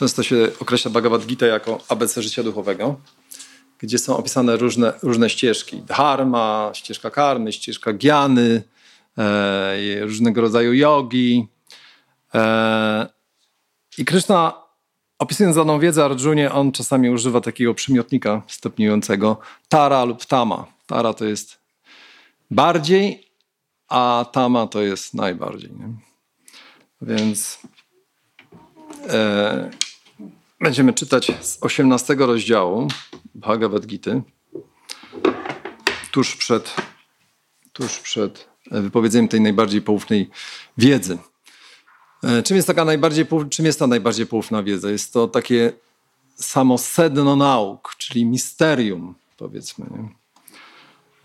Często się określa Bhagavad Gita jako ABC życia duchowego, gdzie są opisane różne, różne ścieżki. Dharma, ścieżka karmy, ścieżka giany, e, różnego rodzaju jogi. E, I Krishna opisując daną wiedzę Arjunie, on czasami używa takiego przymiotnika stopniującego tara lub tama. Tara to jest bardziej, a tama to jest najbardziej. Nie? Więc e, będziemy czytać z 18 rozdziału Bhagavad Gita tuż przed, tuż przed wypowiedzeniem tej najbardziej poufnej wiedzy. E, czym jest taka najbardziej, czym jest ta najbardziej poufna wiedza? Jest to takie samo sedno nauk, czyli misterium, powiedzmy, nie?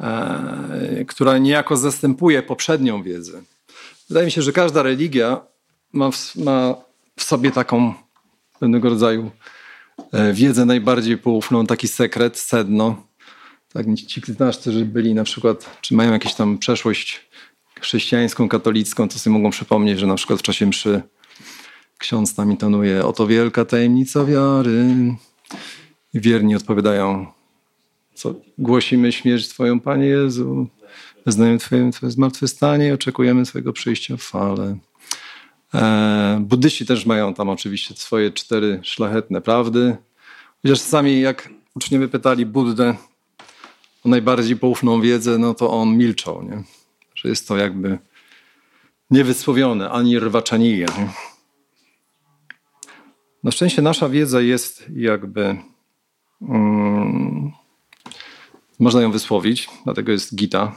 E, która niejako zastępuje poprzednią wiedzę. Wydaje mi się, że każda religia ma w, ma w sobie taką pewnego rodzaju e, wiedzę najbardziej poufną, taki sekret, sedno. Tak, ci którzy byli na przykład, czy mają jakąś tam przeszłość chrześcijańską, katolicką, to sobie mogą przypomnieć, że na przykład w czasie mszy ksiądz tam intonuje oto wielka tajemnica wiary. Wierni odpowiadają, co głosimy śmierć Twoją, Panie Jezu. Wyznajemy Twoje, twoje zmartwychwstanie i oczekujemy Twojego przyjścia w fale. E, buddyści też mają tam oczywiście swoje cztery szlachetne prawdy. Chociaż czasami jak uczniowie pytali Buddę o najbardziej poufną wiedzę, no to on milczał. Nie? że jest to jakby niewysłowione, ani rwaczanija. Na szczęście nasza wiedza jest jakby um, można ją wysłowić, dlatego jest Gita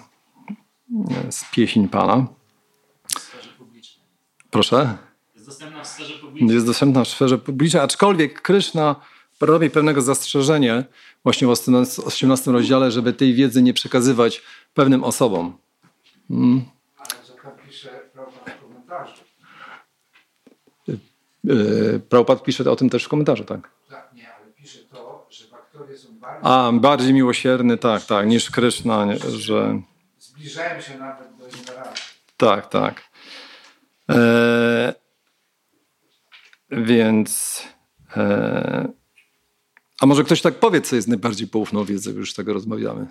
z pieśń Pana. Proszę? Jest dostępna w sferze publicznej. Jest dostępna w sferze publicznej, aczkolwiek Kryszna robi pewnego zastrzeżenie właśnie w 18 rozdziale, żeby tej wiedzy nie przekazywać pewnym osobom. Hmm. Ale co tam pisze Prabhupada w komentarzu? Yy, Prabhupada pisze o tym też w komentarzu, tak? Tak, nie, ale pisze to, że bakterie są bardziej... A, bardziej miłosierny, tak, tak, niż Kryszna, że... Zbliżają się nawet do ignorancji. Tak, tak. E, więc... E, a może ktoś tak powie, co jest najbardziej poufną wiedzą, już z tego rozmawiamy.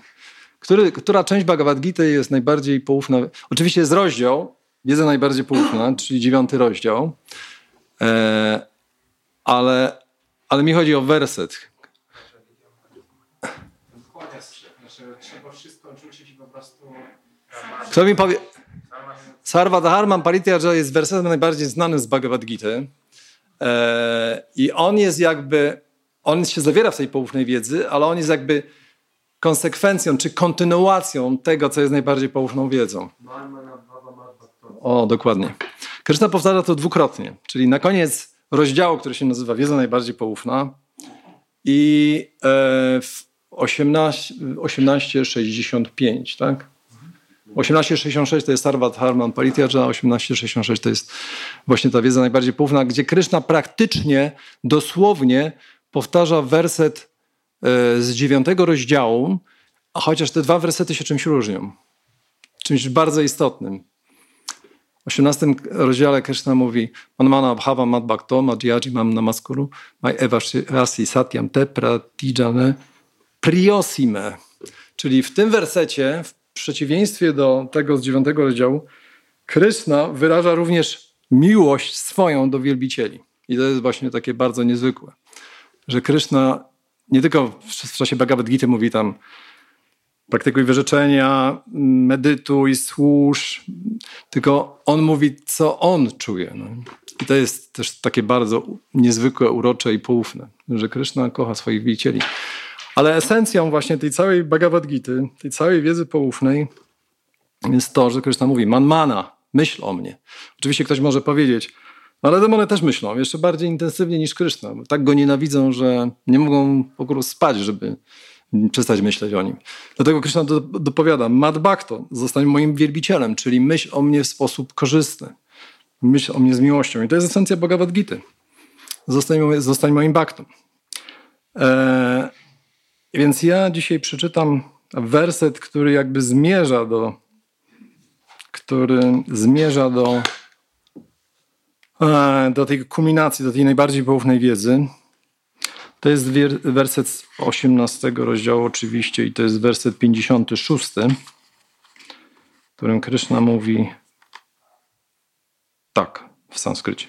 Który, która część Bhagavad Gita jest najbardziej poufna? Oczywiście jest rozdział, wiedza najbardziej poufna, czyli dziewiąty rozdział, e, ale, ale mi chodzi o werset. Trzeba wszystko odrzucić i po prostu... Kto mi powie... Sarva Dharman Parityaja jest wersetem najbardziej znanym z Bhagavad Gita. E, I on jest jakby, on się zawiera w tej poufnej wiedzy, ale on jest jakby konsekwencją czy kontynuacją tego, co jest najbardziej poufną wiedzą. O, dokładnie. Krishna powtarza to dwukrotnie, czyli na koniec rozdziału, który się nazywa Wiedza najbardziej poufna i e, w 18, 1865, tak? 1866 to jest Sarvat Harman Parityaja, 1866 to jest właśnie ta wiedza najbardziej poufna, gdzie Krishna praktycznie, dosłownie powtarza werset E, z dziewiątego rozdziału, a chociaż te dwa wersety się czymś różnią. Czymś bardzo istotnym. W 18 rozdziale Krishna mówi Manmana bhava mad madhyaji mam namaskuru mai evasi satyam te pratijane priosime. Czyli w tym wersecie, w przeciwieństwie do tego z dziewiątego rozdziału, Krishna wyraża również miłość swoją do wielbicieli. I to jest właśnie takie bardzo niezwykłe, że Krishna nie tylko w czasie Bhagavad Gita mówi tam praktykuj wyrzeczenia, medytuj, służ, tylko on mówi, co on czuje. No. I to jest też takie bardzo niezwykłe, urocze i poufne, że Krishna kocha swoich wielicieli. Ale esencją właśnie tej całej Bhagavad Gita, tej całej wiedzy poufnej jest to, że Krishna mówi, manmana, myśl o mnie. Oczywiście ktoś może powiedzieć, ale demony też myślą, jeszcze bardziej intensywnie niż Kryszna. Tak go nienawidzą, że nie mogą po prostu spać, żeby przestać myśleć o nim. Dlatego Kryszna do, dopowiada, Mad Bhakto, zostań moim wielbicielem, czyli myśl o mnie w sposób korzystny. Myśl o mnie z miłością. I to jest esencja Bhagavad Gita. Zostań, zostań moim Bhaktą. Eee, więc ja dzisiaj przeczytam werset, który jakby zmierza do który zmierza do e, do tej kulminacji, do tej najbardziej poufnej wiedzy. To jest werset z 18 rozdziału oczywiście i to jest werset 56, w którym Kryszna mówi tak w sanskrycie.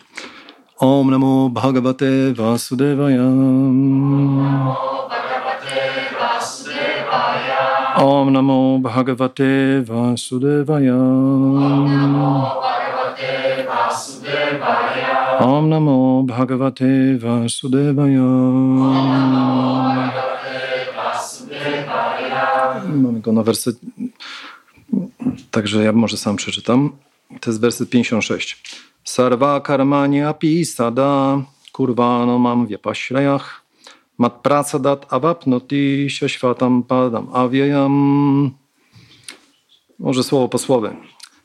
Om Namo Bhagavate Vasudevaya. Om Namo Bhagavate Vasudevaya. Om Namo Bhagavate Vasudevaya. Mamy go na werset. Także ja może sam przeczytam. To jest werset 56. Sarva karmani api sada kurvano mam vyapashrayach mat prasadat avapnoti shashvatam padam avyayam. Może słowo po słowie.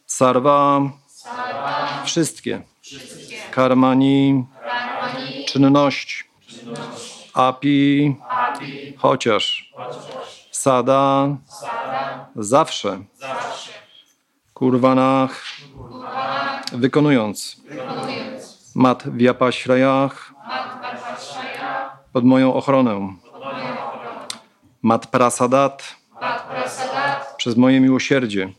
Sarva, wszystkie. Karmani, czynność. Api, chociaż. Sada, zawsze. Kurwanach, wykonując. Mat viapashrayach, pod moją ochronę. Mat prasadat, przez moje miłosierdzie.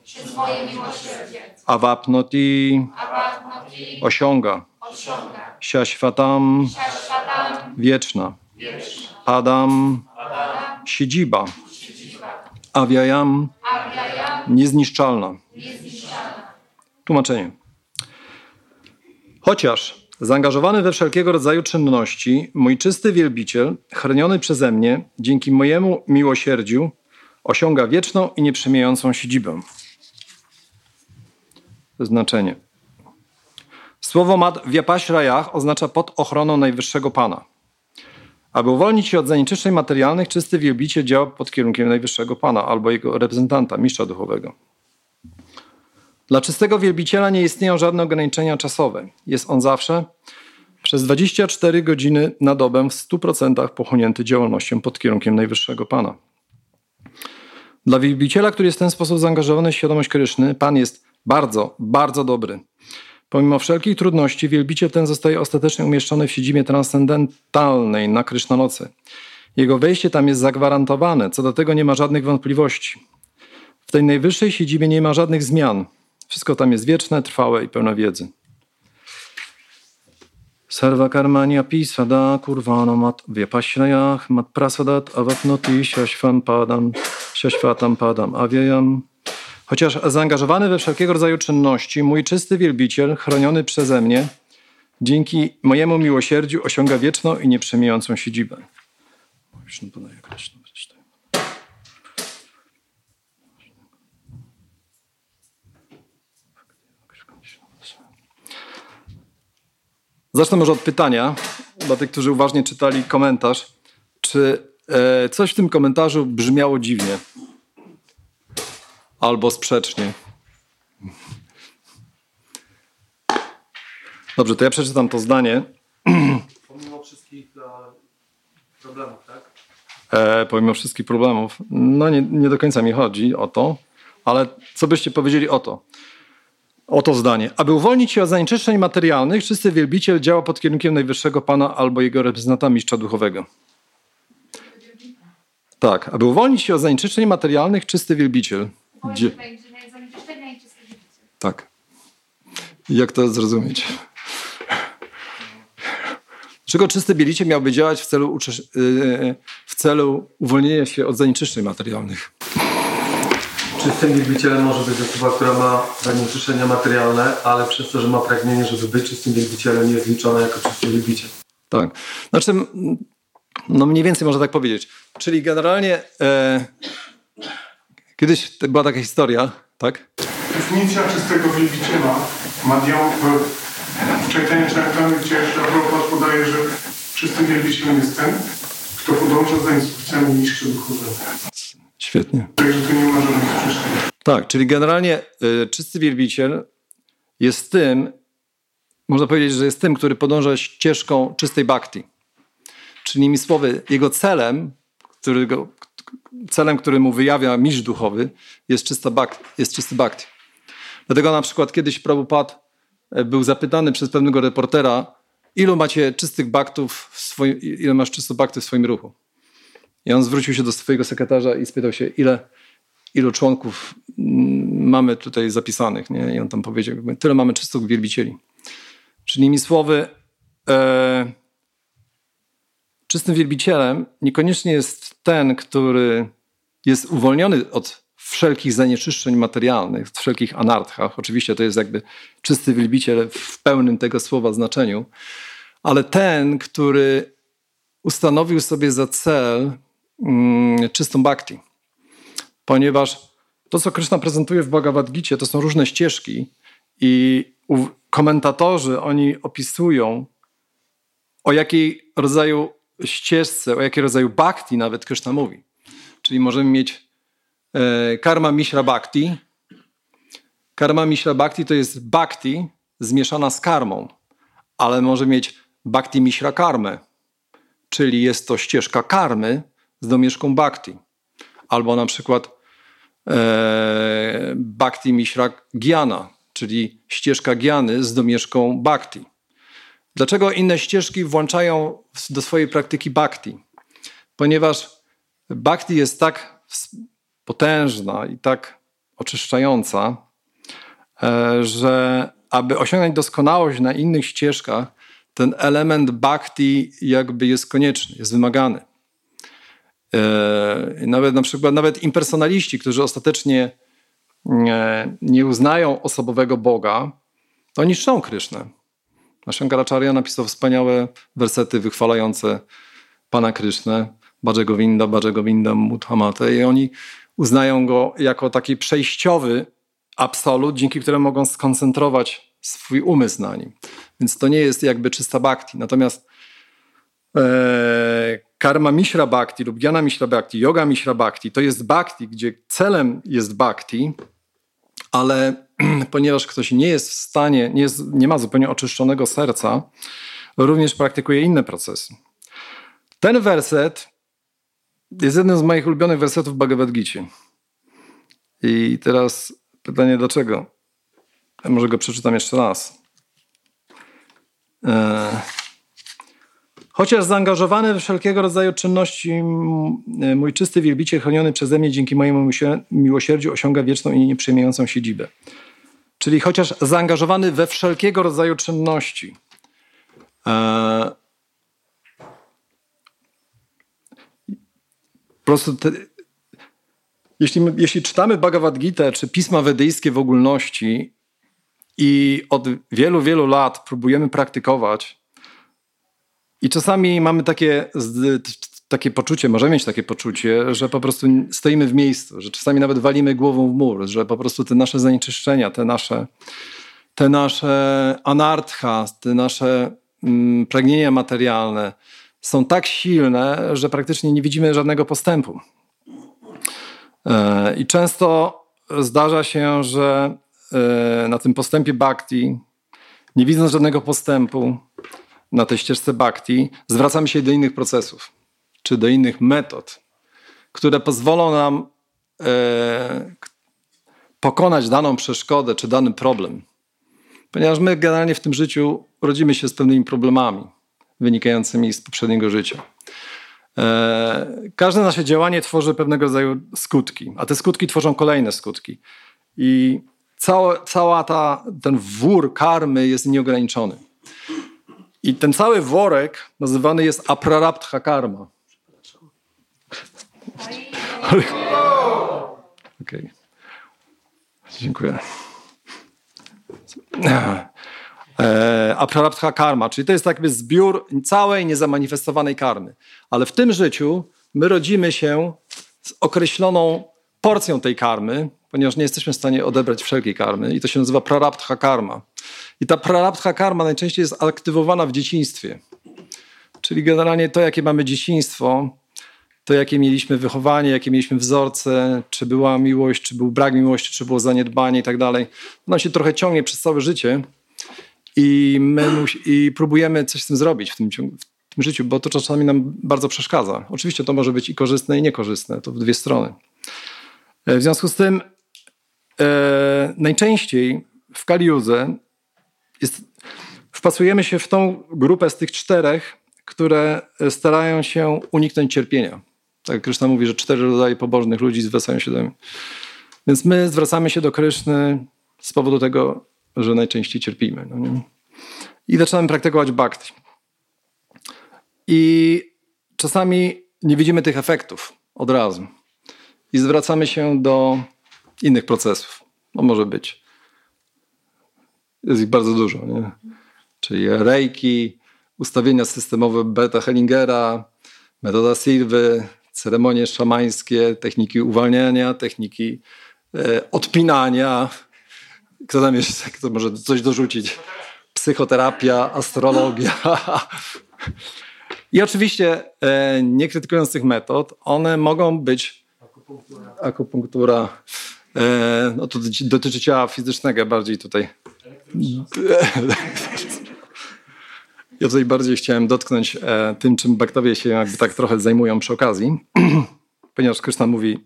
Awapnoti, osiąga. Siaśwatam, wieczna. Padam, siedziba. Awiajam, niezniszczalna. Tłumaczenie. Chociaż zaangażowany we wszelkiego rodzaju czynności, mój czysty wielbiciel, chroniony przeze mnie, dzięki mojemu miłosierdziu, osiąga wieczną i nieprzemijającą siedzibę. Znaczenie. Słowo mat w Japashrayach oznacza pod ochroną Najwyższego Pana. Aby uwolnić się od zanieczyszczeń materialnych, czysty wielbiciel działa pod kierunkiem Najwyższego Pana albo jego reprezentanta, mistrza duchowego. Dla czystego wielbiciela nie istnieją żadne ograniczenia czasowe. Jest on zawsze przez 24 godziny na dobę w 100% pochłonięty działalnością pod kierunkiem Najwyższego Pana. Dla wielbiciela, który jest w ten sposób zaangażowany w świadomość Kryszny, Pan jest bardzo, bardzo dobry. Pomimo wszelkich trudności, wielbiciel ten zostaje ostatecznie umieszczony w siedzibie transcendentalnej na Krysznanocy. Jego wejście tam jest zagwarantowane, co do tego nie ma żadnych wątpliwości. W tej najwyższej siedzibie nie ma żadnych zmian. Wszystko tam jest wieczne, trwałe i pełne wiedzy. Sarva karmani api sada kurvano mat vyapashrayach mat prasadat avapnoti shashvan padam shashvatam padam avyayam. Chociaż zaangażowany we wszelkiego rodzaju czynności, mój czysty wielbiciel, chroniony przeze mnie, dzięki mojemu miłosierdziu osiąga wieczną i nieprzemijającą siedzibę. Zacznę może od pytania dla tych, którzy uważnie czytali komentarz. Czy e, coś w tym komentarzu brzmiało dziwnie? Albo sprzecznie? Dobrze, to ja przeczytam to zdanie. Pomimo wszystkich e, problemów, tak? E, pomimo wszystkich problemów. No nie, nie do końca mi chodzi o to, ale co byście powiedzieli o to? Oto zdanie. Aby uwolnić się od zanieczyszczeń materialnych, czysty wielbiciel działa pod kierunkiem Najwyższego Pana albo jego reprezentanta mistrza duchowego. Tak, aby uwolnić się od zanieczyszczeń materialnych, czysty wielbiciel. Dzie- tak. Jak to zrozumieć? Dlaczego czysty bielicie miałby działać w celu, uczysz- yy, w celu uwolnienia się od zanieczyszczeń materialnych? Czystym wielbicielem może być osoba, która ma zanieczyszczenia materialne, ale przez to, że ma pragnienie, żeby być czystym wielbicielem, nie jest liczona jako czysty wielbiciel. Tak. Znaczy, no mniej więcej można tak powiedzieć. Czyli generalnie e, kiedyś była taka historia, tak? Definicja czystego wielbiciela Madią w, Chaitanya Charitamrita Prabhupada podaje, że czystym wielbicielem jest ten, kto podąża za instrukcjami mistrza duchowego. Świetnie. Tak, czyli generalnie e, czysty wielbiciel jest tym, można powiedzieć, że jest tym, który podąża ścieżką czystej bhakti. Czyli innymi słowy, jego celem, którego, celem, który mu wyjawia mistrz duchowy, jest, czysta bhakti, jest czysty bhakti. Dlatego na przykład kiedyś Prabhupada e, był zapytany przez pewnego reportera, ilu macie czystych baktów, swoim, ile masz czystych baktów w swoim ruchu. I on zwrócił się do swojego sekretarza i spytał się, ile, ilu członków mm, mamy tutaj zapisanych. Nie? I on tam powiedział, tyle mamy czystych wielbicieli. Czyli innymi słowy, e, czystym wielbicielem niekoniecznie jest ten, który jest uwolniony od wszelkich zanieczyszczeń materialnych, od wszelkich anarchach. Oczywiście to jest jakby czysty wielbiciel w pełnym tego słowa znaczeniu, ale ten, który ustanowił sobie za cel czystą bhakti. Ponieważ to, co Krishna prezentuje w Bhagavad Gita, to są różne ścieżki i komentatorzy, oni opisują, o jakiej rodzaju ścieżce, o jakiej rodzaju bhakti nawet Krishna mówi. Czyli możemy mieć e, karma mishra bhakti. Karma mishra bhakti to jest bhakti zmieszana z karmą, ale może mieć bhakti mishra karmę, czyli jest to ścieżka karmy z domieszką bhakti. Albo na przykład e, bhakti mishra gyana, czyli ścieżka giany z domieszką bhakti. Dlaczego inne ścieżki włączają do swojej praktyki bhakti? Ponieważ bhakti jest tak potężna i tak oczyszczająca, e, że aby osiągnąć doskonałość na innych ścieżkach, ten element bhakti jakby jest konieczny, jest wymagany. E, nawet na przykład nawet impersonaliści, którzy ostatecznie nie, nie uznają osobowego Boga, to oni czczą Krysznę. Shankaracharya napisał wspaniałe wersety wychwalające Pana Krysznę, Bhajego Winda, Muthamate i oni uznają go jako taki przejściowy absolut, dzięki któremu mogą skoncentrować swój umysł na nim. Więc to nie jest jakby czysta bhakti. Natomiast e, karma mishra bhakti lub jana mishra bhakti, yoga mishra bhakti to jest bhakti, gdzie celem jest bhakti, ale ponieważ ktoś nie jest w stanie, nie, jest, nie ma zupełnie oczyszczonego serca, również praktykuje inne procesy. Ten werset jest jednym z moich ulubionych wersetów Bhagavad Gita. I teraz pytanie dlaczego? Ja może go przeczytam jeszcze raz. E, Chociaż zaangażowany w wszelkiego rodzaju czynności, mój czysty wielbiciel chroniony przeze mnie dzięki mojemu miłosierdziu osiąga wieczną i nieprzejmującą siedzibę. Czyli chociaż zaangażowany we wszelkiego rodzaju czynności, e, po prostu te, jeśli, jeśli czytamy Bhagavad Gita czy pisma wedyjskie w ogólności i od wielu, wielu lat próbujemy praktykować, i czasami mamy takie, takie poczucie, możemy mieć takie poczucie, że po prostu stoimy w miejscu, że czasami nawet walimy głową w mur, że po prostu te nasze zanieczyszczenia, te nasze, te nasze anartha, te nasze mm, pragnienia materialne są tak silne, że praktycznie nie widzimy żadnego postępu. E, I często zdarza się, że e, na tym postępie bhakti, nie widząc żadnego postępu, na tej ścieżce bhakti, zwracamy się do innych procesów, czy do innych metod, które pozwolą nam e, pokonać daną przeszkodę, czy dany problem. Ponieważ my generalnie w tym życiu rodzimy się z pewnymi problemami wynikającymi z poprzedniego życia. E, każde nasze działanie tworzy pewnego rodzaju skutki, a te skutki tworzą kolejne skutki. I cała, cała ta, ten wór karmy jest nieograniczony. I ten cały worek nazywany jest aprarabdha karma. Okay. Dziękuję. E, aprarabdha karma, czyli to jest jakby zbiór całej niezamanifestowanej karmy. Ale w tym życiu my rodzimy się z określoną porcją tej karmy, ponieważ nie jesteśmy w stanie odebrać wszelkiej karmy i to się nazywa prarabdha karma. I ta prarabdha karma najczęściej jest aktywowana w dzieciństwie. Czyli generalnie to, jakie mamy dzieciństwo, to jakie mieliśmy wychowanie, jakie mieliśmy wzorce, czy była miłość, czy był brak miłości, czy było zaniedbanie i tak dalej. Ono się trochę ciągnie przez całe życie i my i próbujemy coś z tym zrobić w tym, w tym życiu, bo to czasami nam bardzo przeszkadza. Oczywiście to może być i korzystne, i niekorzystne, to w dwie strony. E, w związku z tym e, najczęściej w Kaliudze jest, wpasujemy się w tą grupę z tych czterech, które starają się uniknąć cierpienia. Tak Kryszna mówi, że cztery rodzaje pobożnych ludzi zwracają się do mnie. Więc my zwracamy się do Kryszny z powodu tego, że najczęściej cierpimy. No? I zaczynamy praktykować bhakti. I czasami nie widzimy tych efektów od razu. I zwracamy się do innych procesów. No może być. Jest ich bardzo dużo. Nie? Czyli reiki, ustawienia systemowe Beta Hellingera, metoda Silwy, ceremonie szamańskie, techniki uwalniania, techniki e, odpinania. Kto tam jeszcze kto może coś dorzucić? Psychoterapia, astrologia. I oczywiście, e, nie krytykując tych metod, one mogą być akupunktura. E, no to dotyczy ciała fizycznego bardziej tutaj. Ja tutaj bardziej chciałem dotknąć e, tym, czym bakterie się jakby tak trochę zajmują przy okazji, ponieważ Kryszna mówi,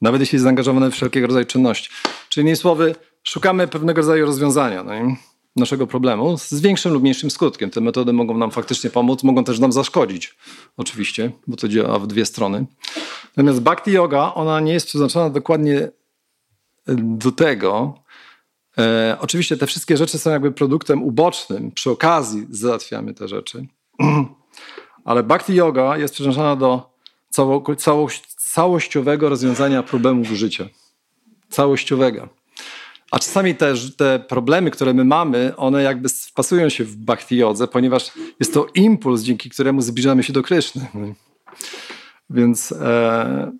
nawet jeśli jest zaangażowany w wszelkiego rodzaju czynności. Czyli innymi słowy, szukamy pewnego rodzaju rozwiązania no naszego problemu z większym lub mniejszym skutkiem. Te metody mogą nam faktycznie pomóc, mogą też nam zaszkodzić, oczywiście, bo to działa w dwie strony. Natomiast bhakti yoga, ona nie jest przeznaczona dokładnie do tego, E, oczywiście te wszystkie rzeczy są jakby produktem ubocznym. Przy okazji załatwiamy te rzeczy. Ale bhakti yoga jest przeznaczona do cało, całościowego rozwiązania problemów życia. Całościowego. A czasami też te problemy, które my mamy, one jakby wpasują się w bhakti jodze, ponieważ jest to impuls, dzięki któremu zbliżamy się do Kryszny. Więc, e,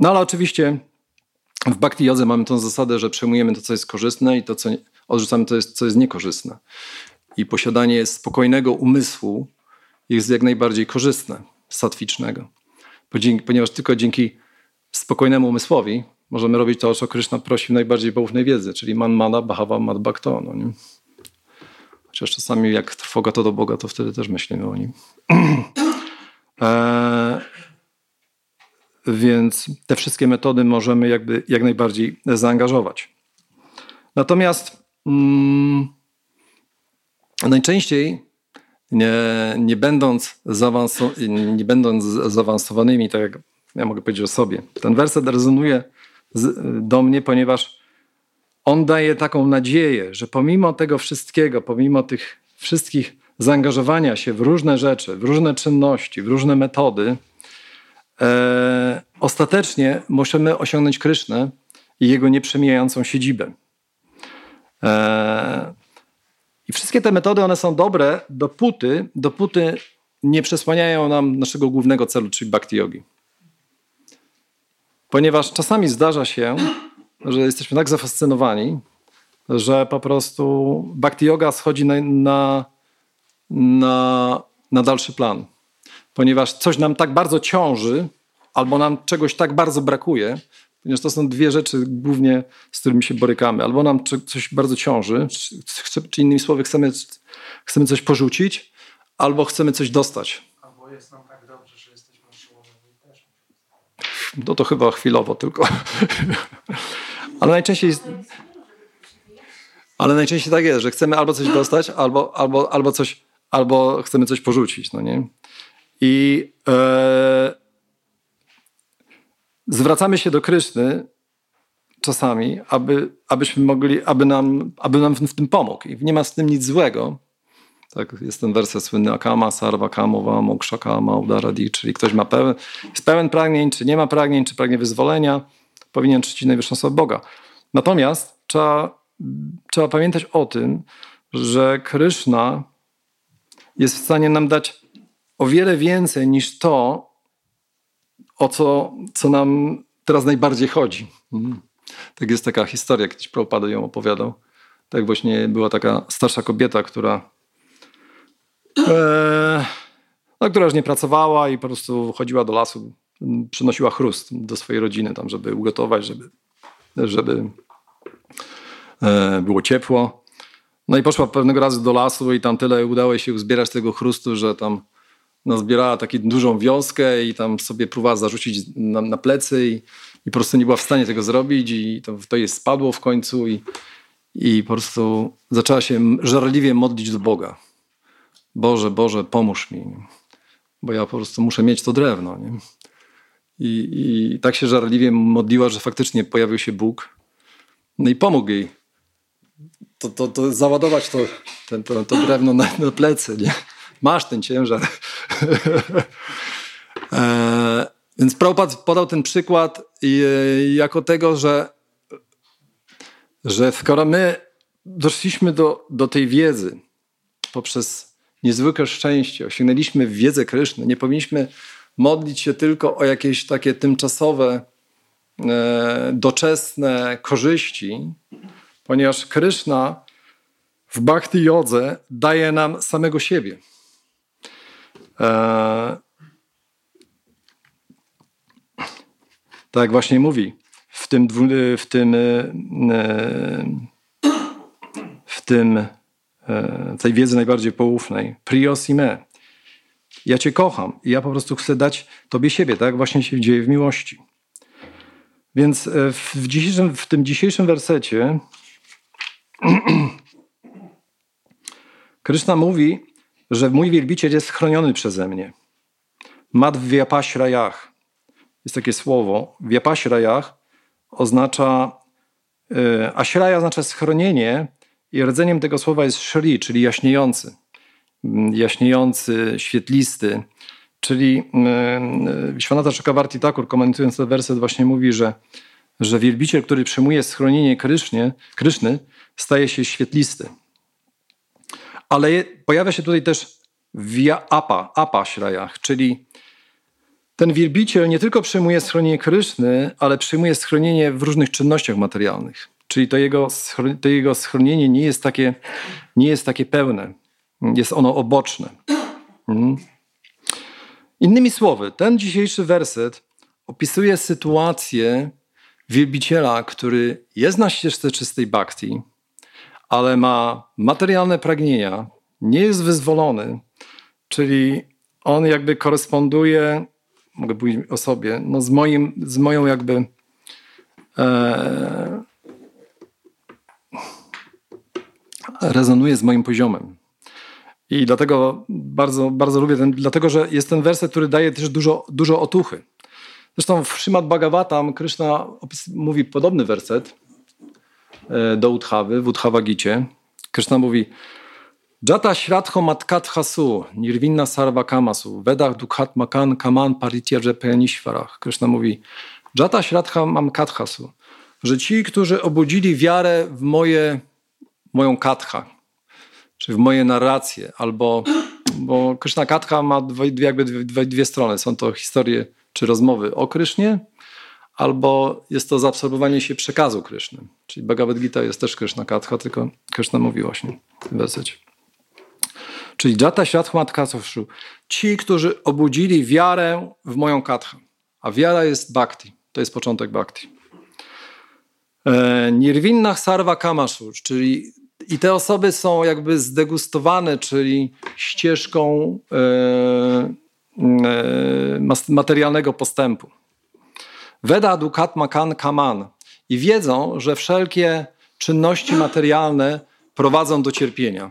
no ale oczywiście w bhakti jodze mamy tą zasadę, że przejmujemy to, co jest korzystne i to, co odrzucamy, to, jest, co jest niekorzystne. I posiadanie spokojnego umysłu jest jak najbardziej korzystne, satwicznego. Ponieważ tylko dzięki spokojnemu umysłowi możemy robić to, o co Kryszna prosi w najbardziej poufnej wiedzy, czyli man mana bhava mad bhakto. No nie? Chociaż czasami jak trwoga to do Boga, to wtedy też myślimy o nim. więc te wszystkie metody możemy jakby jak najbardziej zaangażować. Natomiast mm, najczęściej nie, nie, będąc nie będąc zaawansowanymi, tak jak ja mogę powiedzieć o sobie, ten werset rezonuje z, do mnie, ponieważ on daje taką nadzieję, że pomimo tego wszystkiego, pomimo tych wszystkich zaangażowania się w różne rzeczy, w różne czynności, w różne metody, e, ostatecznie możemy osiągnąć Krysznę i jego nieprzemijającą siedzibę. E, I wszystkie te metody, one są dobre dopóty, dopóty nie przesłaniają nam naszego głównego celu, czyli bhakti yogi. Ponieważ czasami zdarza się, że jesteśmy tak zafascynowani, że po prostu bhakti yoga schodzi na, na, na, na dalszy plan ponieważ coś nam tak bardzo ciąży, albo nam czegoś tak bardzo brakuje, ponieważ to są dwie rzeczy głównie, z którymi się borykamy. Albo nam coś bardzo ciąży, czy, czy innymi słowy chcemy, chcemy coś porzucić, albo chcemy coś dostać. Albo jest nam tak dobrze, że jesteśmy siłowymi też. No to chyba chwilowo tylko. Ale najczęściej jest... Ale najczęściej tak jest, że chcemy albo coś dostać, albo, albo, albo, coś, albo chcemy coś porzucić. No nie? I e, zwracamy się do Kryszny czasami, aby, abyśmy mogli, aby nam, aby nam w tym pomógł. I nie ma z tym nic złego. Tak, jest ten werset słynny Akama, Sarva, Kamowa, Moksha, Kama, Udaradi, czyli ktoś ma pełen, jest pełen pragnień, czy nie ma pragnień, czy pragnie wyzwolenia, powinien czcić najwyższą osobę Boga. Natomiast trzeba, trzeba pamiętać o tym, że Kryszna jest w stanie nam dać o wiele więcej niż to, o co, co nam teraz najbardziej chodzi. Mhm. Tak jest taka historia, kiedyś Prabhupada ją opowiadał. Tak właśnie była taka starsza kobieta, która e, no, która już nie pracowała i po prostu chodziła do lasu, przynosiła chrust do swojej rodziny tam, żeby ugotować, żeby, żeby e, było ciepło. No i poszła pewnego razu do lasu i tam tyle udało się uzbierać tego chrustu, że tam nazbierała taką dużą wioskę i tam sobie próbowała zarzucić na, na plecy i, i, po prostu nie była w stanie tego zrobić i to, to jej spadło w końcu i, i po prostu zaczęła się żarliwie modlić do Boga. Boże, Boże, pomóż mi, bo ja po prostu muszę mieć to drewno. Nie? I, I tak się żarliwie modliła, że faktycznie pojawił się Bóg. No i pomógł jej to, to, to załadować to, ten, to, to drewno na, na plecy. Nie? Masz ten ciężar. e, więc Prabhupada podał ten przykład i, jako tego, że, że skoro my doszliśmy do, do tej wiedzy poprzez niezwykłe szczęście, osiągnęliśmy wiedzę Kryszny, nie powinniśmy modlić się tylko o jakieś takie tymczasowe, e, doczesne korzyści, ponieważ Kryszna w bhakti jodze daje nam samego siebie. E, tak właśnie mówi w tym, w tym, e, w tym e, tej wiedzy najbardziej poufnej. Prios i me. Ja Cię kocham i ja po prostu chcę dać Tobie siebie, tak właśnie się dzieje w miłości. Więc w, dzisiejszym, w tym dzisiejszym wersecie Kryszna mówi, że mój wielbiciel jest chroniony przeze mnie. Mat w Vyapashrayach. Jest takie słowo. Vyapashrayach oznacza, yy, ashraya oznacza schronienie i rdzeniem tego słowa jest shri, czyli jaśniejący. Mm, jaśniejący, świetlisty. Czyli yy, Śwanata Czakawarti Thakur, komentując ten werset, właśnie mówi, że, że wielbiciel, który przyjmuje schronienie Krysznie, Kryszny, staje się świetlisty. Ale pojawia się tutaj też via apa, apa śrajach, czyli ten wielbiciel nie tylko przyjmuje schronienie Kryszny, ale przyjmuje schronienie w różnych czynnościach materialnych. Czyli to jego, to jego schronienie nie jest, takie, nie jest takie pełne, jest ono oboczne. Mhm. Innymi słowy, ten dzisiejszy werset opisuje sytuację wielbiciela, który jest na ścieżce czystej bhakti, ale ma materialne pragnienia, nie jest wyzwolony, czyli on jakby koresponduje, mogę powiedzieć o sobie, no z, moim, z moją jakby e, rezonuje z moim poziomem. I dlatego bardzo, bardzo lubię ten, dlatego że jest ten werset, który daje też dużo, dużo otuchy. Zresztą w Srimad Bhagavatam Krishna mówi podobny werset, do Udhawy, w Udhavagicie. Krishna mówi Jata śradho matkatha su, nirvinna sarva kamasu, vedach dukhat makan kaman parityaje pejanishvarach. Krishna mówi Jata śradha mam kathasu, że ci, którzy obudzili wiarę w moje, moją katha, czy w moje narracje, albo bo Krishna Katha ma dwie, jakby dwie, dwie strony. Są to historie czy rozmowy o Krysznie albo jest to zaabsorbowanie się przekazu Kryszny. Czyli Bhagavad Gita jest też Kryszna Katha, tylko Kryszna mówi właśnie w tym wersecie. Czyli Jata Światchmat Katsoshu. Ci, którzy obudzili wiarę w moją kathę. A wiara jest bhakti. To jest początek bhakti. E, Nirvinnach sarva kamashu, czyli i te osoby są jakby zdegustowane, czyli ścieżką e, e, materialnego postępu. Veda dukat makan kaman. I wiedzą, że wszelkie czynności materialne prowadzą do cierpienia.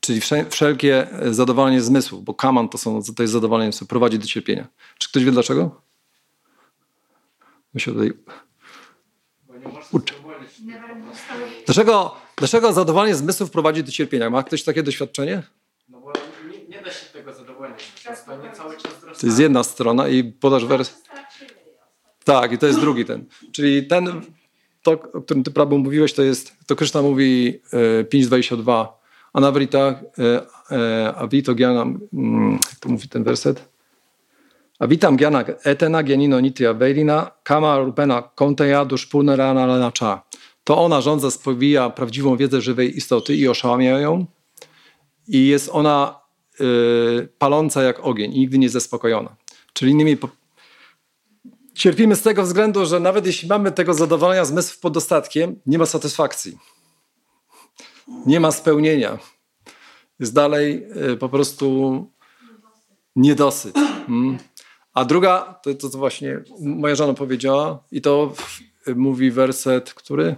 Czyli wszelkie zadowolenie zmysłów, bo kaman to, są, to jest zadowolenie zmysłów, prowadzi do cierpienia. Czy ktoś wie dlaczego? My się tutaj uczy. Dlaczego, dlaczego zadowolenie zmysłów prowadzi do cierpienia? Ma ktoś takie doświadczenie? No bo nie, nie da się tego zadowolenia. Nie cały czas to jest jedna strona i podasz wers. Tak, i to jest drugi ten. Czyli ten, to, o którym ty prawo mówiłeś, to jest, to Krishna mówi e, 5.22. Anavrita e, e, avito gyanam, mm, jak to mówi ten werset? Avitam gyana etena gyanino nitya veilina kama rupena konteya dushpurnarana lanacha. To ona rządza, spowija prawdziwą wiedzę żywej istoty i oszałamia ją. I jest ona paląca jak ogień i nigdy nie zaspokojona. Czyli innymi cierpimy z tego względu, że nawet jeśli mamy tego zadowolenia zmysłów pod dostatkiem, nie ma satysfakcji. Nie ma spełnienia. Jest dalej y, po prostu niedosyt. Hmm. A druga, to, to, właśnie moja żona powiedziała, i to mówi werset, który?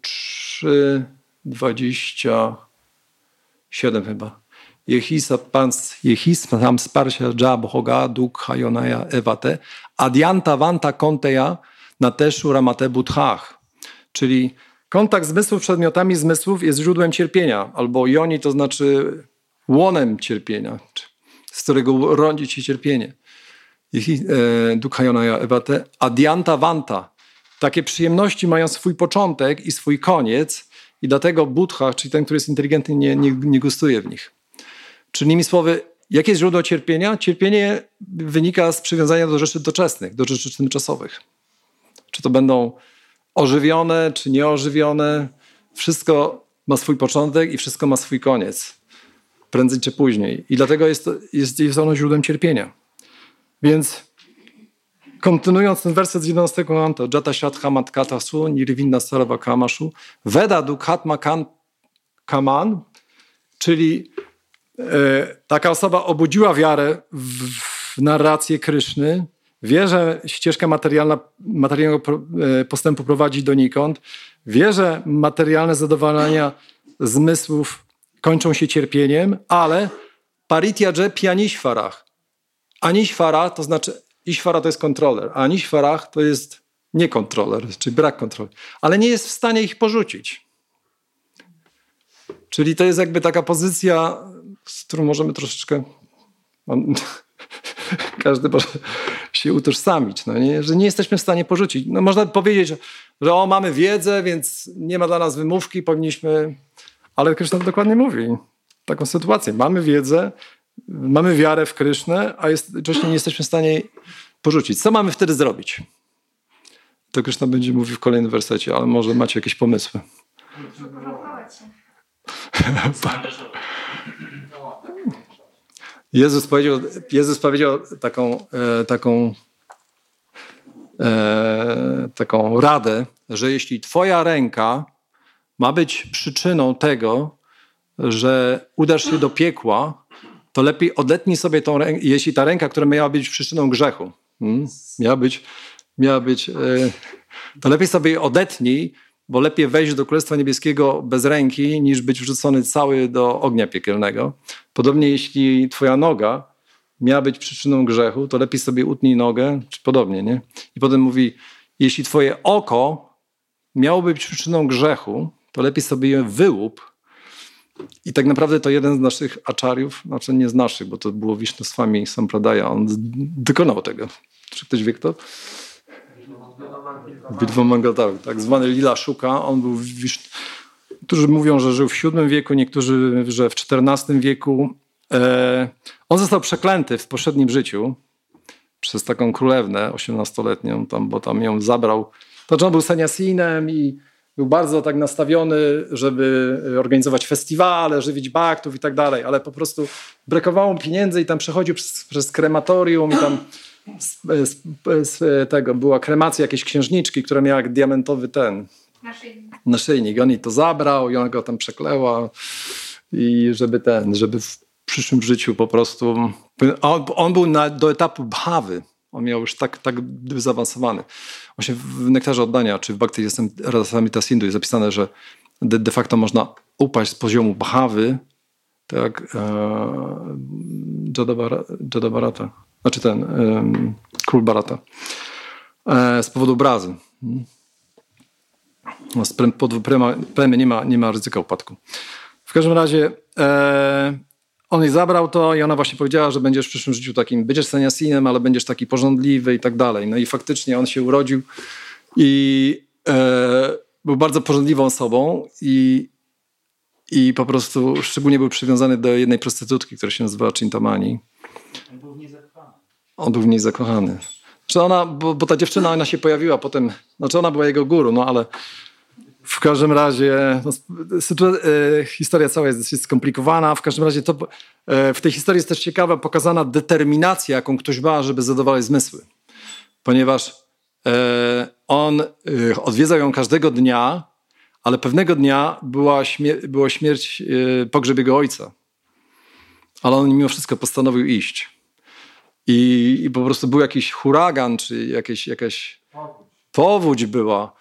3, 27 chyba. Jehisa pan, Jehis tam sparsha dża bohoga duk hajonaja ewate, adianta vanta konteja na teszu ramate budhach. Czyli kontakt zmysłów przedmiotami zmysłów jest źródłem cierpienia, albo joni to znaczy łonem cierpienia, z którego rodzi się cierpienie. E, duk hajonaja ewate, adianta vanta. Takie przyjemności mają swój początek i swój koniec i dlatego Buddha, czyli ten, który jest inteligentny, nie, nie, nie gustuje w nich. Czyli innymi słowy, jakie jest źródło cierpienia? Cierpienie wynika z przywiązania do rzeczy doczesnych, do rzeczy tymczasowych. Czy to będą ożywione, czy nieożywione, wszystko ma swój początek i wszystko ma swój koniec. Prędzej czy później. I dlatego jest, jest, jest ono źródłem cierpienia. Więc kontynuując ten werset z 11 kanto, Jata Shatha Matkatasu, Nirvinna Sarva Kamashu, Veda Dukhatma Kaman, czyli taka osoba obudziła wiarę w, w narrację Kryszny, wie, że ścieżka materialna, materialnego e, postępu prowadzi donikąd, wie, że materialne zadowolenia zmysłów kończą się cierpieniem, ale parityaje pianiśwarach. Aniśwara to znaczy, iśwara to jest kontroler, a aniśwarach to jest niekontroler, czyli brak kontroli, ale nie jest w stanie ich porzucić. Czyli to jest jakby taka pozycja z którą możemy troszeczkę. każdy może się utożsamić, no nie? że nie jesteśmy w stanie porzucić. No można powiedzieć, że o, mamy wiedzę, więc nie ma dla nas wymówki, powinniśmy. Ale Krishna dokładnie mówi taką sytuację. Mamy wiedzę, mamy wiarę w Krysznę, a jednocześnie nie jesteśmy w stanie porzucić. Co mamy wtedy zrobić? To Krishna będzie mówił w kolejnym wersecie, ale może macie jakieś pomysły. Jezus powiedział, Jezus powiedział taką, e, taką, e, taką radę, że jeśli Twoja ręka ma być przyczyną tego, że udasz się do piekła, to lepiej odetnij sobie tą rękę, jeśli ta ręka, która miała być przyczyną grzechu, hmm, miała być, miała być e, to lepiej sobie odetnij, bo lepiej wejść do Królestwa Niebieskiego bez ręki, niż być wrzucony cały do ognia piekielnego. Podobnie jeśli twoja noga miała być przyczyną grzechu, to lepiej sobie utnij nogę, czy podobnie, nie? I potem mówi, jeśli twoje oko miało być przyczyną grzechu, to lepiej sobie je wyłup. I tak naprawdę to jeden z naszych aczariów, znaczy nie z naszych, bo to było Wisznoswami Sampradaya, on dokonał tego. Czy ktoś wie kto? Bitwą Mangaltaru, tak zwany Lila Szuka. On był, niektórzy mówią, że żył w VII wieku, niektórzy, że w XIV wieku. E, on został przeklęty w poprzednim życiu przez taką królewnę osiemnastoletnią, tam, bo tam ją zabrał. To on był seniasinem i był bardzo tak nastawiony, żeby organizować festiwale, żywić baktów i tak dalej, ale po prostu brakowało mu pieniędzy i tam przechodził przez, przez krematorium i tam z, z, z, tego była kremacja jakiejś księżniczki, która miała diamentowy ten naszyjnik. naszyjnik. On jej to zabrał i ona go tam przekleła i żeby ten, żeby w przyszłym życiu po prostu on, on był na, do etapu bhawy. On miał już tak, tak zaawansowany. Właśnie w nektarze oddania, czy w Bhakti jestem Radhasamita Sindhu jest zapisane, że de, de facto można upaść z poziomu bhawy, tak, e, Jadabarata znaczy ten król Barata, e, z powodu obrazy. No, pod plemię nie ma, nie ma ryzyka upadku. W każdym razie e, on jej zabrał to i ona właśnie powiedziała, że będziesz w przyszłym życiu takim, będziesz seniasinem, ale będziesz taki porządliwy i tak dalej. No i faktycznie on się urodził i e, był bardzo porządliwą osobą i, i po prostu szczególnie był przywiązany do jednej prostytutki, która się nazywała Chintamani. On był on był w niej zakochany. Czy ona, bo, bo ta dziewczyna, ona się pojawiła potem, znaczy ona była jego guru, no ale w każdym razie no, e, historia cała jest dosyć skomplikowana. W każdym razie to, e, w tej historii jest też ciekawa pokazana determinacja, jaką ktoś ma, żeby zadowalać zmysły. Ponieważ e, on odwiedzał ją każdego dnia, ale pewnego dnia była, śmier była śmierć, pogrzeb jego ojca. Ale on mimo wszystko postanowił iść. I, I, po prostu był jakiś huragan, czy jakieś, jakaś powódź była,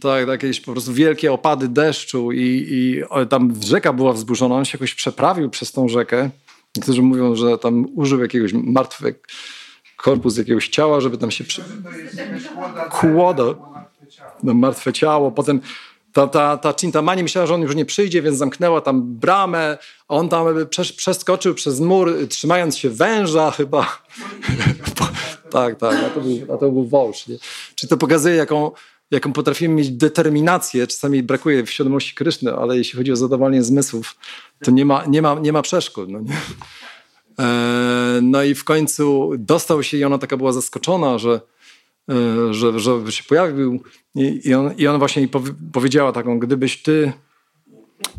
tak, jakieś po prostu wielkie opady deszczu i, i tam rzeka była wzburzona, on się jakoś przeprawił przez tą rzekę. Niektórzy mówią, że tam użył jakiegoś martwego korpus jakiegoś ciała, żeby tam się przy... kłoda, no, martwe ciało. Potem ta, ta, ta Cintamani myślała, że on już nie przyjdzie, więc zamknęła tam bramę. On tam przeskoczył przez mur, trzymając się węża chyba. tak, tak, a to był, a to był wąż. Nie? Czy to pokazuje, jaką, jaką potrafimy mieć determinację. Czasami brakuje w świadomości Kryszny, ale jeśli chodzi o zadowolenie zmysłów, to nie ma, nie ma, nie ma przeszkód. No, nie? E, no i w końcu dostał się i ona taka była zaskoczona, że, że, że się pojawił i, i, on, i ona właśnie powiedziała taką, gdybyś ty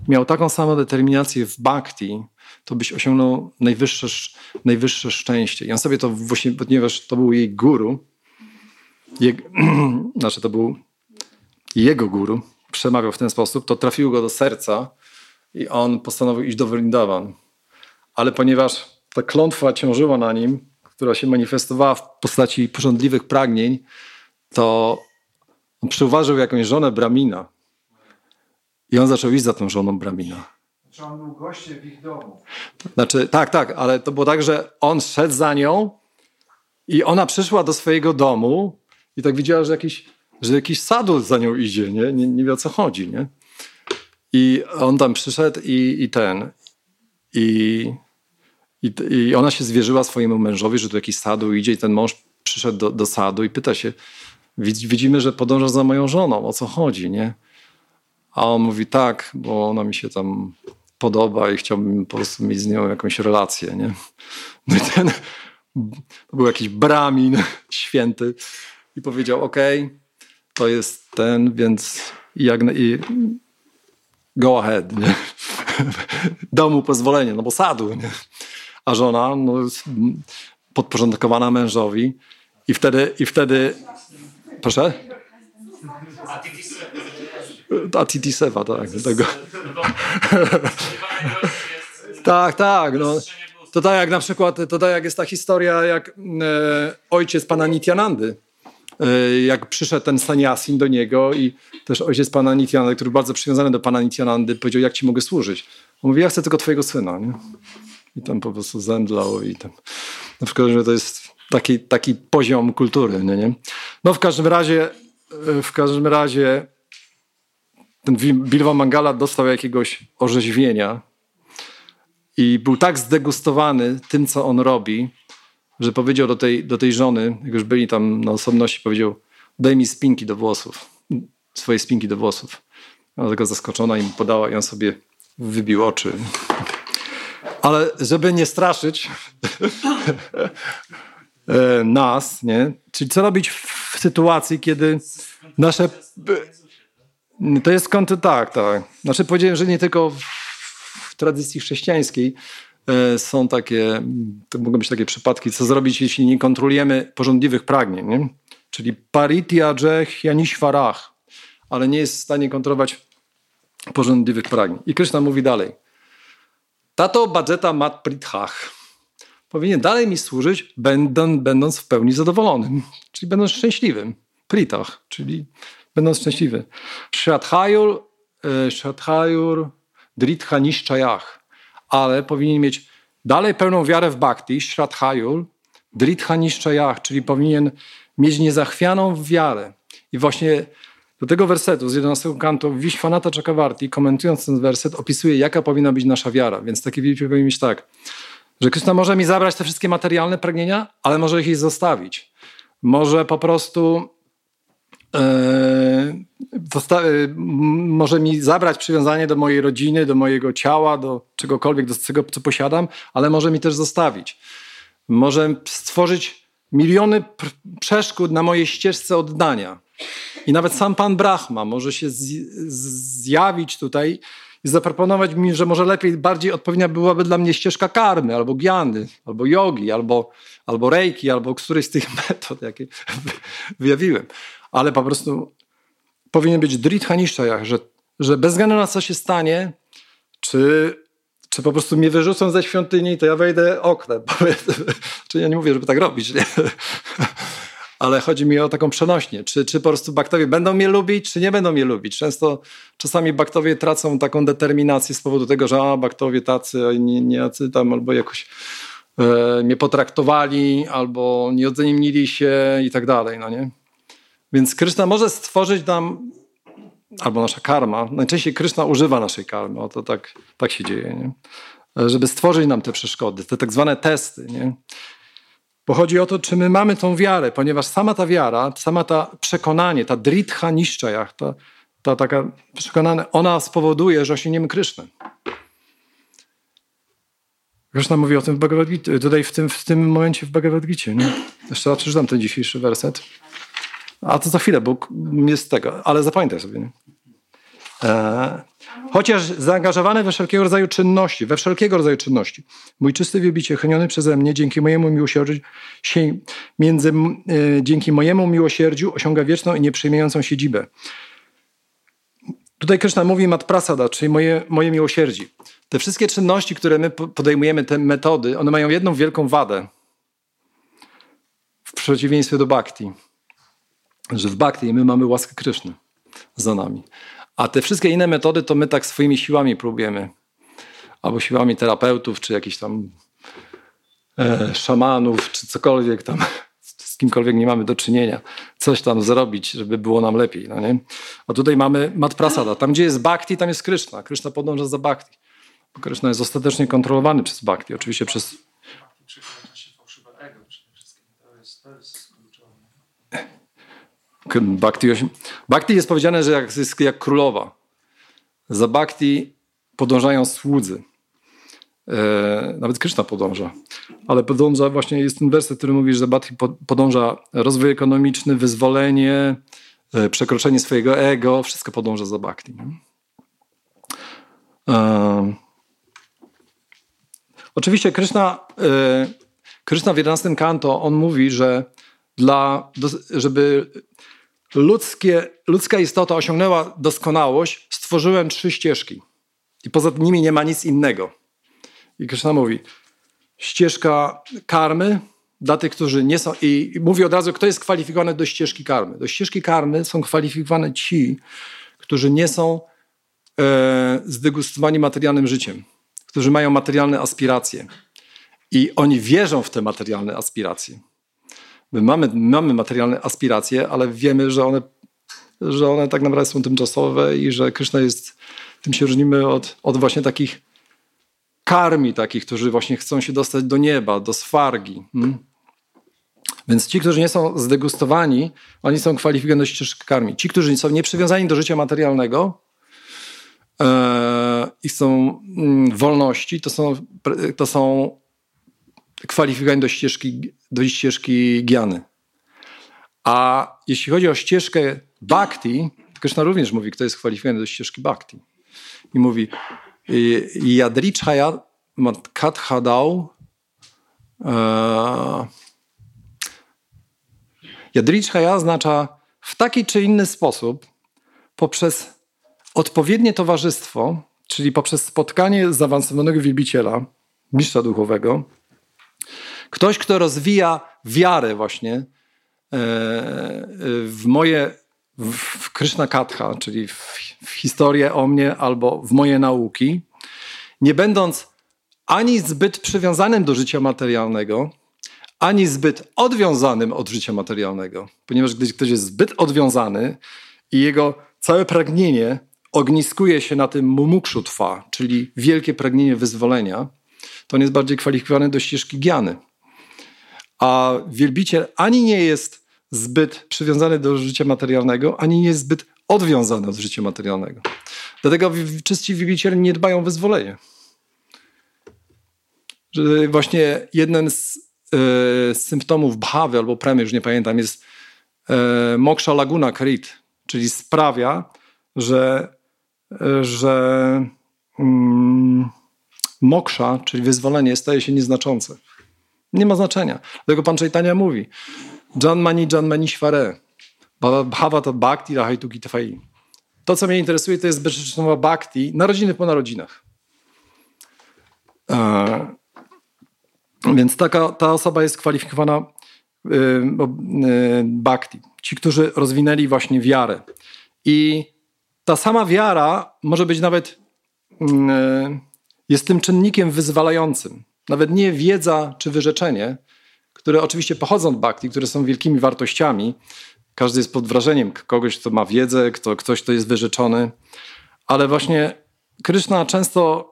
miał taką samą determinację w bhakti, to byś osiągnął najwyższe, najwyższe szczęście. I on sobie to właśnie, ponieważ to był jej guru, je, znaczy to był jego guru, przemawiał w ten sposób, to trafiło go do serca i on postanowił iść do Vrindavan. Ale ponieważ ta klątwa ciążyła na nim, która się manifestowała w postaci porządliwych pragnień, to on przyuważył jakąś żonę Bramina. I on zaczął iść za tą żoną Bramina. Czy on był gościem w ich domu? Znaczy, tak, tak, ale to było tak, że on szedł za nią i ona przyszła do swojego domu i tak widziała, że jakiś, że jakiś sadul za nią idzie, nie? Nie, nie wie o co chodzi, nie? I on tam przyszedł i, i ten. I, i, I ona się zwierzyła swojemu mężowi, że tu jakiś sadu idzie i ten mąż przyszedł do, do sadu i pyta się, widzimy, że podąża za moją żoną, o co chodzi, nie? A on mówi tak, bo ona mi się tam podoba i chciałbym po prostu mieć z nią jakąś relację, nie? No i ten był jakiś bramin święty i powiedział, okej, okay, to jest ten, więc jak, i go ahead, nie? Dał mu pozwolenie, no bo sadu, nie? A żona no, podporządkowana mężowi i wtedy, i wtedy Proszę? A Titi Sewa, tak. Tego. tak, tak. No. To tak jak na przykład, to tak jak jest ta historia, jak e, ojciec pana Nityanandy, e, jak przyszedł ten Sanyasin do niego i też ojciec pana Nityanandy, który bardzo przywiązany do pana Nityanandy, powiedział, jak ci mogę służyć. On mówi, ja chcę tylko twojego syna. Nie? I tam po prostu zemdlał i tam. Na przykład, że to jest taki, taki poziom kultury. Nie, nie? No w każdym razie w każdym razie ten Bilwa Mangala dostał jakiegoś orzeźwienia i był tak zdegustowany tym, co on robi, że powiedział do tej, do tej żony, jak już byli tam na osobności, powiedział daj mi spinki do włosów, swoje spinki do włosów. Ona tego zaskoczona im podała i on sobie wybił oczy. Ale żeby nie straszyć, E, nas, nie? Czyli co robić w sytuacji, kiedy nasze... To jest kąty, tak, tak. Znaczy powiedziałem, że nie tylko w, w tradycji chrześcijańskiej e, są takie, to mogą być takie przypadki, co zrobić, jeśli nie kontrolujemy porządliwych pragnień, nie? Czyli paritya janiśwarach, ale nie jest w stanie kontrolować porządliwych pragnień. I Krishna mówi dalej. Tato bajeta mat prithach powinien dalej mi służyć, będąc, w pełni zadowolonym, czyli będąc szczęśliwym. Pritach, czyli będąc szczęśliwy. Shraddhayur, e, Shraddhayur Dritha Niszczajach, ale powinien mieć dalej pełną wiarę w bhakti, Shraddhayur Dritha Niszczajach, czyli powinien mieć niezachwianą wiarę. I właśnie do tego wersetu z 11 kantu Vishwanatha Chakravarti, komentując ten werset, opisuje, jaka powinna być nasza wiara. Więc taki wielki powinien mieć tak. Że Krishna może mi zabrać te wszystkie materialne pragnienia, ale może ich zostawić. Może po prostu yy, może mi zabrać przywiązanie do mojej rodziny, do mojego ciała, do czegokolwiek, do tego, co posiadam, ale może mi też zostawić. Może stworzyć miliony przeszkód na mojej ścieżce oddania. I nawet sam Pan Brahma może się zjawić tutaj i zaproponować mi, że może lepiej, bardziej odpowiednia byłaby dla mnie ścieżka karmy, albo giany, albo jogi, albo, albo reiki, albo któryś z tych metod, jakie wyjawiłem. Ale po prostu powinien być dritha niszczajach, że, że bez względu na co się stanie, czy, czy po prostu mnie wyrzucą ze świątyni, to ja wejdę oknem. Czy ja nie mówię, żeby tak robić, nie? Ale chodzi mi o taką przenośnie. Czy, czy po prostu baktowie będą mnie lubić, czy nie będą mnie lubić? Często czasami baktowie tracą taką determinację z powodu tego, że a, baktowie tacy, a nie, nie tam, albo jakoś e, mnie potraktowali, albo nie ocenili się i tak dalej, no nie? Więc Kryszna może stworzyć nam, albo nasza karma, najczęściej Kryszna używa naszej karmy, o to tak, tak się dzieje, nie? żeby stworzyć nam te przeszkody, te tak zwane testy. Nie? Bo chodzi o to, czy my mamy tą wiarę, ponieważ sama ta wiara, sama ta przekonanie, ta dritha niszczajach, ta, ta taka przekonanie, ona spowoduje, że osiągniemy Kryszny. Krishna mówi o tym w Bhagavad Gita, tutaj w tym, w tym momencie w Bhagavad Gita. Nie? Jeszcze raz przeczytam ten dzisiejszy werset. A to za chwilę, bo jest tego, ale zapamiętaj sobie. Nie? Eee, chociaż zaangażowany we wszelkiego rodzaju czynności, we wszelkiego rodzaju czynności. Mój czysty wielbiciel, chroniony przeze mnie, dzięki mojemu miłosierdziu, się między, e, dzięki mojemu miłosierdziu osiąga wieczną i nieprzejmującą siedzibę. Tutaj Krishna mówi matprasada, czyli moje, moje miłosierdzi. Te wszystkie czynności, które my podejmujemy, te metody, one mają jedną wielką wadę. W przeciwieństwie do bhakti. Że w bhakti my mamy łaskę Kryszny za nami. A te wszystkie inne metody to my tak swoimi siłami próbujemy. Albo siłami terapeutów, czy jakichś tam e, szamanów, czy cokolwiek tam, z kimkolwiek nie mamy do czynienia. Coś tam zrobić, żeby było nam lepiej. No nie? A tutaj mamy Mat Prasada. Tam, gdzie jest Bhakti, tam jest Kryszna. Kryszna podąża za Bhakti. Bo Kryszna jest ostatecznie kontrolowany przez Bhakti. Oczywiście przez... Bhakti, Bhakti jest powiedziane, że jak, jest jak królowa. Za Bhakti podążają słudzy. E, nawet Krishna podąża. Ale podąża właśnie, jest ten werset, który mówi, że Bhakti podąża rozwój ekonomiczny, wyzwolenie, e, przekroczenie swojego ego. Wszystko podąża za Bhakti. E, oczywiście Krishna, Krishna w 11 kanto, on mówi, że dla, żeby ludzkie, ludzka istota osiągnęła doskonałość, stworzyłem trzy ścieżki. I poza nimi nie ma nic innego. I Krishna mówi, ścieżka karmy dla tych, którzy nie są... I mówi od razu, kto jest kwalifikowany do ścieżki karmy. Do ścieżki karmy są kwalifikowani ci, którzy nie są e, zdegustowani materialnym życiem, którzy mają materialne aspiracje. I oni wierzą w te materialne aspiracje. My mamy, mamy materialne aspiracje, ale wiemy, że one, że one tak naprawdę są tymczasowe i że Kryszna jest, tym się różnimy od, od właśnie takich karmi, takich, którzy właśnie chcą się dostać do nieba, do swargi. Hmm? Więc ci, którzy nie są zdegustowani, oni są kwalifikowani do ścieżki karmi. Ci, którzy są nieprzywiązani do życia materialnego e, i są mm, wolności, to są, to są kwalifikowani do ścieżki, do ścieżki Giany. A jeśli chodzi o ścieżkę Bhakti, Krishna również mówi, kto jest kwalifikowany do ścieżki Bhakti. I mówi Yadrichaya Kathadau e, Yadrichaya oznacza w taki czy inny sposób poprzez odpowiednie towarzystwo, czyli poprzez spotkanie zaawansowanego wielbiciela, mistrza duchowego, Ktoś, kto rozwija wiarę właśnie e, w moje, w Krishna Katha, czyli w, historię o mnie albo w moje nauki, nie będąc ani zbyt przywiązanym do życia materialnego, ani zbyt odwiązanym od życia materialnego. Ponieważ gdy ktoś jest zbyt odwiązany i jego całe pragnienie ogniskuje się na tym mumukshutwa, czyli wielkie pragnienie wyzwolenia, to on jest bardziej kwalifikowany do ścieżki giany a wielbiciel ani nie jest zbyt przywiązany do życia materialnego, ani nie jest zbyt odwiązany od życia materialnego. Dlatego czysci wielbiciele nie dbają o wyzwolenie. Właśnie jeden z, e, symptomów bhawy albo premy, już nie pamiętam, jest e, moksha laguna krit, czyli sprawia, że, e, że mm, moksha, czyli wyzwolenie, staje się nieznaczące. Nie ma znaczenia. Dlatego pan Chaitanya mówi Janmani Janmani Shvare Bhavata Bhakti Rahaitu Kitafai. To, co mnie interesuje, to jest bezprzeczynowa bhakti, narodziny po narodzinach. E, więc taka, ta osoba jest kwalifikowana bhakti. Ci, którzy rozwinęli właśnie wiarę. I ta sama wiara może być nawet, mm, jest tym czynnikiem wyzwalającym. Nawet nie wiedza czy wyrzeczenie, które oczywiście pochodzą od bhakti, które są wielkimi wartościami. Każdy jest pod wrażeniem kogoś, kto ma wiedzę, kto, ktoś, kto jest wyrzeczony. Ale właśnie Kryszna często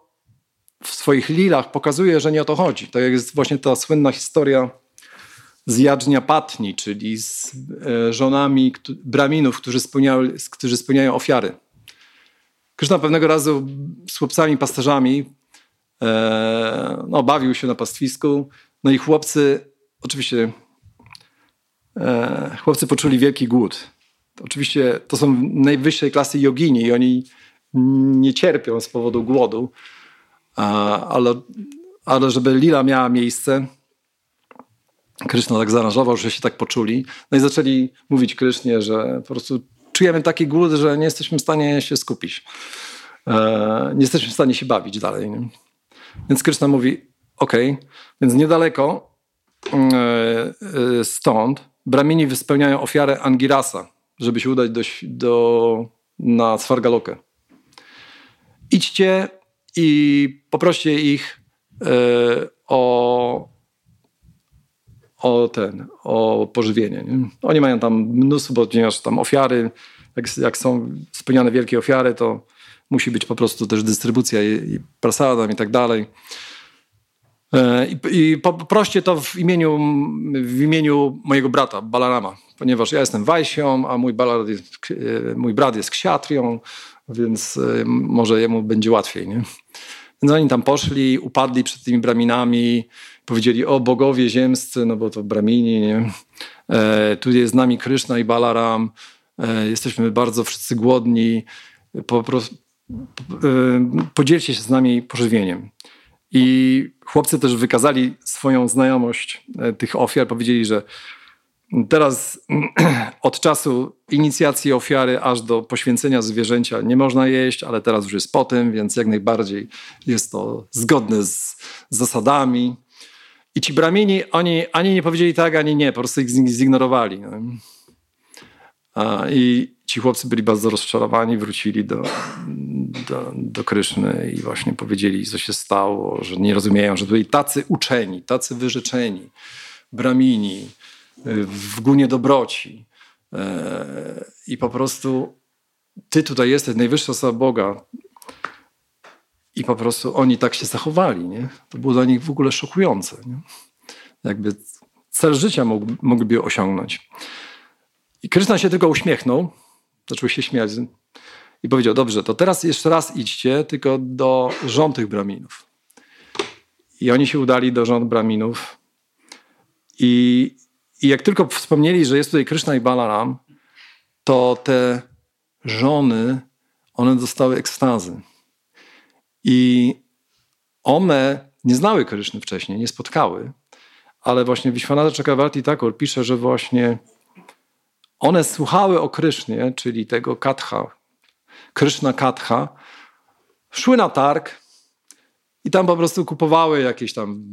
w swoich lilach pokazuje, że nie o to chodzi. Tak jak jest właśnie ta słynna historia z Jadżnia Patni, czyli z e, żonami braminów, którzy, którzy spełniają ofiary. Kryszna pewnego razu z chłopcami pasterzami no, bawił się na pastwisku. No i chłopcy, oczywiście e, chłopcy poczuli wielki głód. Oczywiście to są najwyższej klasy jogini i oni nie cierpią z powodu głodu, ale, ale żeby lila miała miejsce, Kryszna tak zaaranżował, że się tak poczuli. No i zaczęli mówić Krysznie, że po prostu czujemy taki głód, że nie jesteśmy w stanie się skupić. E, nie jesteśmy w stanie się bawić dalej. Nie? Więc Kryszna mówi, ok, więc niedaleko mm, e, e, stąd bramini wyspełniają ofiarę Angirasa, żeby się udać do, do, na Svargalokę. Idźcie i poproście ich o o ten, o pożywienie. Nie? Oni mają tam mnóstwo, ponieważ tam ofiary, jak, jak, są spełniane wielkie ofiary, to musi być po prostu też dystrybucja i, i prasadam i tak dalej. E, I, I poproście to w imieniu, w imieniu mojego brata, Balarama, ponieważ ja jestem Wajsią, a mój, Balar jest, e, mój brat jest ksiatrią, więc e, może jemu będzie łatwiej. Nie? Więc oni tam poszli, upadli przed tymi braminami, powiedzieli, o bogowie ziemscy, no bo to bramini, nie? E, tu jest z nami Kryszna i Balaram, e, jesteśmy bardzo wszyscy głodni, po podzielcie się z nami pożywieniem. I chłopcy też wykazali swoją znajomość e, tych ofiar, powiedzieli, że Teraz od czasu inicjacji ofiary aż do poświęcenia zwierzęcia nie można jeść, ale teraz już jest po tym, więc jak najbardziej jest to zgodne z zasadami. I ci bramieni, oni ani nie powiedzieli tak, ani nie, po prostu ich zignorowali. No. I ci chłopcy byli bardzo rozczarowani, wrócili do, do, do Kryszny i właśnie powiedzieli, co się stało, że nie rozumieją, że byli tacy uczeni, tacy wyrzeczeni, bramini, w gunie dobroci. E, I po prostu ty tutaj jesteś, najwyższa osoba Boga. I po prostu oni tak się zachowali. Nie? To było dla nich w ogóle szokujące. Nie? Jakby cel życia mógł, mógłby osiągnąć. I Kryszna się tylko uśmiechnął, zaczął się śmiać i powiedział, dobrze, to teraz jeszcze raz idźcie, tylko do rząd tych braminów. I oni się udali do rząd braminów i i jak tylko wspomnieli, że jest tutaj Kryszna i Balaram, to te żony, one dostały ekstazy. I one nie znały Kryszny wcześniej, nie spotkały, ale właśnie Vishwanatha Chakravarti Thakur pisze, że właśnie one słuchały o Krysznie, czyli tego katha, Kryszna katha, szły na targ i tam po prostu kupowały jakieś tam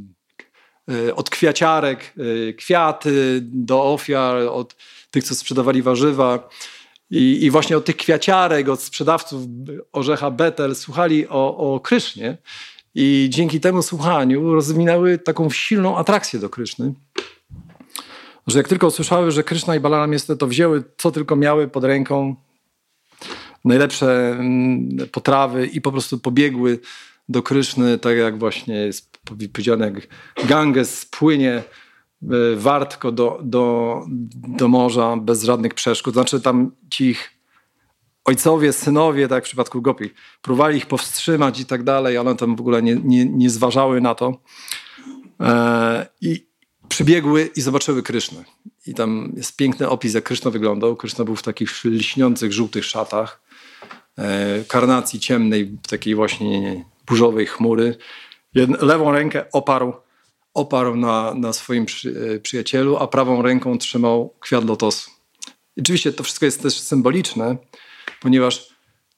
E, od kwiaciarek, e, kwiaty do ofiar, od tych, co sprzedawali warzywa. I, I, właśnie od tych kwiaciarek, od sprzedawców orzecha Betel słuchali o, o Krysznie i dzięki temu słuchaniu rozwinęły taką silną atrakcję do Kryszny, że jak tylko usłyszały, że Kryszna i Balaram jest, to wzięły co tylko miały pod ręką, najlepsze mm, potrawy i po prostu pobiegły do Kryszny, tak jak właśnie jest powiedziane, jak Ganges płynie e, wartko do, do, do morza bez żadnych przeszkód. Znaczy tam ci ich ojcowie, synowie, tak jak w przypadku Gopi, próbowali ich powstrzymać i tak dalej, ale one tam w ogóle nie, nie, nie zważały na to. E, I przybiegły i zobaczyły Krysznę. I tam jest piękny opis, jak Kryszna wyglądał. Kryszna był w takich lśniących, żółtych szatach, e, karnacji ciemnej, takiej właśnie burzowej chmury. lewą rękę oparł, oparł na, na swoim przy, e, przyjacielu, a prawą ręką trzymał kwiat lotosu. I oczywiście to wszystko jest też symboliczne, ponieważ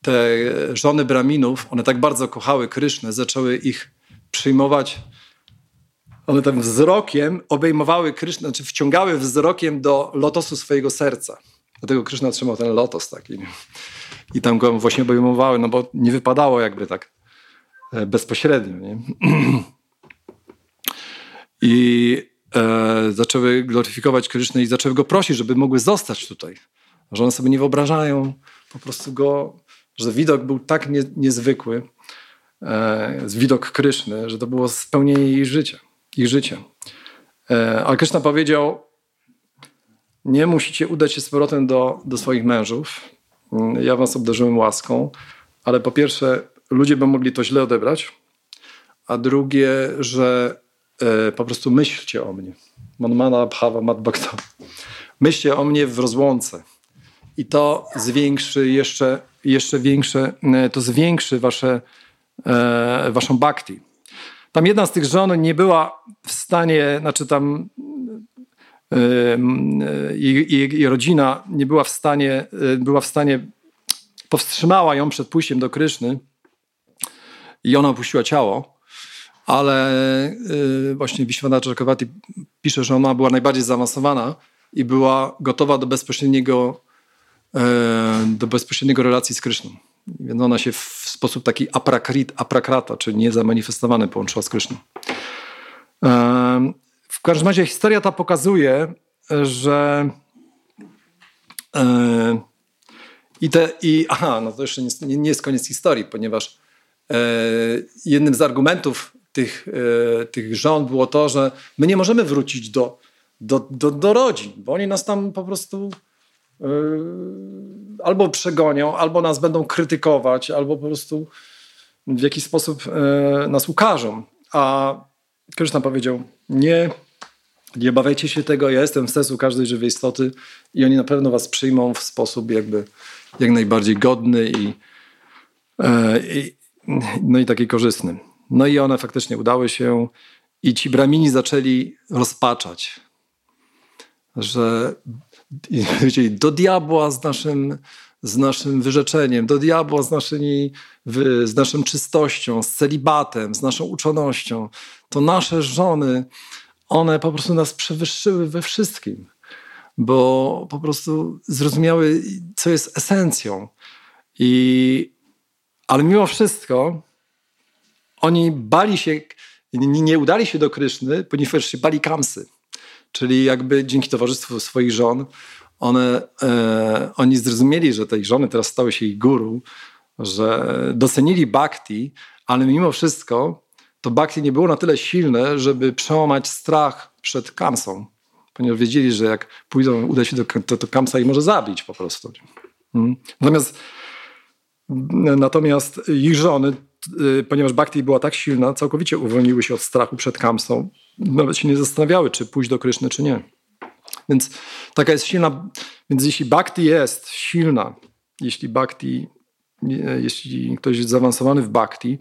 te żony braminów, one tak bardzo kochały Krysznę, zaczęły ich przyjmować one tam wzrokiem obejmowały Krysznę, znaczy wciągały wzrokiem do lotosu swojego serca. Dlatego Kryszna trzymał ten lotos taki. I tam go właśnie obejmowały, no bo nie wypadało jakby tak e, bezpośrednio. Nie? I e, zaczęły gloryfikować Krysznę i zaczęły go prosić, żeby mogły zostać tutaj. Że one sobie nie wyobrażają po prostu go, że widok był tak nie, niezwykły, e, widok Kryszny, że to było spełnienie jej życia, ich życia. E, a Kryszna powiedział, nie musicie udać się z powrotem do, do swoich mężów. Mm, ja was obdarzyłem łaską, ale po pierwsze, ludzie by mogli to źle odebrać, a drugie, że e, po prostu myślcie o mnie. Manmana bhava madbhakta. Myślcie o mnie w rozłące. I to zwiększy jeszcze, jeszcze większe, e, to zwiększy wasze, waszą bhakti. Tam jedna z tych żon nie była w stanie, znaczy tam i, i, i, rodzina nie była w stanie, y, była w stanie, powstrzymała ją przed pójściem do Kryszny i ona opuściła ciało, ale y, właśnie Wiśwana Czarkowati pisze, że ona była najbardziej zaawansowana i była gotowa do bezpośredniego, y, do bezpośredniego relacji z Kryszną. Więc ona się w sposób taki aprakrit, aprakrata, czyli niezamanifestowany połączyła z Kryszną. W każdym razie historia ta pokazuje, że yy, i te, i aha, no to jeszcze nie, nie jest koniec historii, ponieważ yy, jednym z argumentów tych, yy, tych rząd było to, że my nie możemy wrócić do, do, do, do rodzin, bo oni nas tam po prostu albo przegonią, albo nas będą krytykować, albo po prostu w jakiś sposób nas ukażą. A Krishna powiedział, nie, nie obawiajcie się tego, ja jestem w sercu każdej żywej istoty i oni na pewno was przyjmą w sposób jakby jak najbardziej godny i, e, i no i taki korzystny. No i one faktycznie udały się i ci bramini zaczęli rozpaczać, że do diabła z naszym, z naszym wyrzeczeniem, do diabła z, naszymi, z naszą czystością, z celibatem, z naszą uczonością. To nasze żony one po prostu nas przewyższyły we wszystkim, bo po prostu zrozumiały, co jest esencją. I, ale mimo wszystko oni bali się, nie, udali się do Kryszny, ponieważ się bali Kamsy. Czyli jakby dzięki towarzystwu swoich żon, one, e, oni zrozumieli, że te żony teraz stały się ich guru, że docenili bhakti, ale mimo wszystko to Bakti nie było na tyle silne, żeby przełamać strach przed Kamsą. Ponieważ wiedzieli, że jak pójdą, uda się do, to, to Kamsa i może zabić po prostu. Hmm. Natomiast, natomiast ich żony, ponieważ Bhakti była tak silna, całkowicie uwolniły się od strachu przed Kamsą. Nawet się nie zastanawiały, czy pójść do Kryszny, czy nie. Więc taka jest silna. Więc jeśli Bhakti jest silna, jeśli Bhakti, jeśli ktoś jest zaawansowany w Bhakti,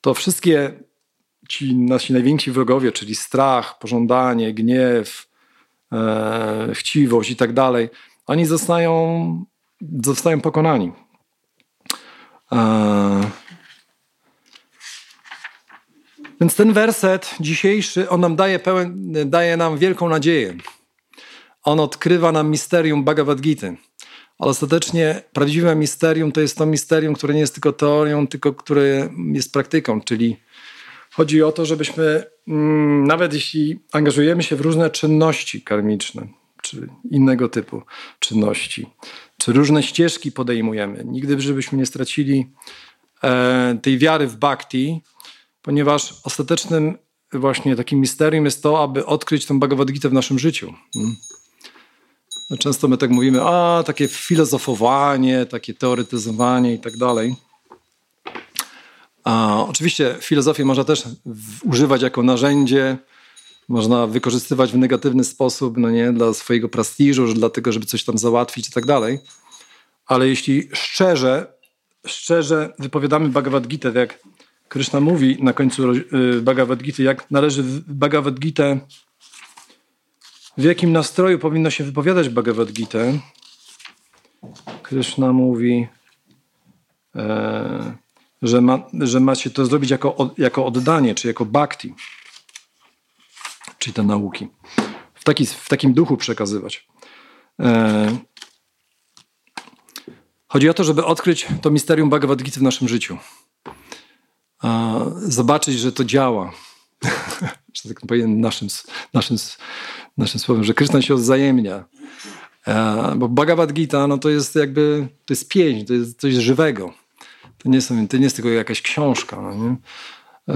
to wszystkie ci nasi najwięksi wrogowie, czyli strach, pożądanie, gniew, e, chciwość i tak dalej, oni zostają, zostają pokonani. E, więc ten werset dzisiejszy, on nam daje, pełen, daje nam wielką nadzieję. On odkrywa nam misterium Bhagavad Gita. Ale ostatecznie prawdziwe misterium to jest to misterium, które nie jest tylko teorią, tylko które jest praktyką, czyli Chodzi o to, żebyśmy, mm, nawet jeśli angażujemy się w różne czynności karmiczne, czy innego typu czynności, czy różne ścieżki podejmujemy, nigdy żebyśmy nie stracili e, tej wiary w bhakti, ponieważ ostatecznym właśnie takim misterium jest to, aby odkryć tą Bhagavad Gita w naszym życiu. Mm. No, często my tak mówimy, a takie filozofowanie, takie teoretyzowanie i tak dalej. A oczywiście filozofię można też używać jako narzędzie, można wykorzystywać w negatywny sposób, no nie, dla swojego prestiżu, że dlatego, żeby coś tam załatwić i tak dalej. Ale jeśli szczerze, szczerze wypowiadamy Bhagavad Gita, tak jak Krishna mówi na końcu y, Bhagavad Gita, jak należy Bhagavad Gita, w jakim nastroju powinno się wypowiadać Bhagavad Gita, Krishna mówi, e, że ma, że ma się to zrobić jako, jako oddanie, czy jako bhakti. czyli te nauki. W, taki, w takim duchu przekazywać. E, chodzi o to, żeby odkryć to misterium Bhagavad Gita w naszym życiu. Zobaczyć, że to działa. że tak powiem naszym, naszym, naszym słowem, że Krishna się odwzajemnia. E, bo Bhagavad Gita no to jest jakby, to jest pięść, to jest coś żywego. To nie, są, to nie jest tylko jakaś książka. No nie?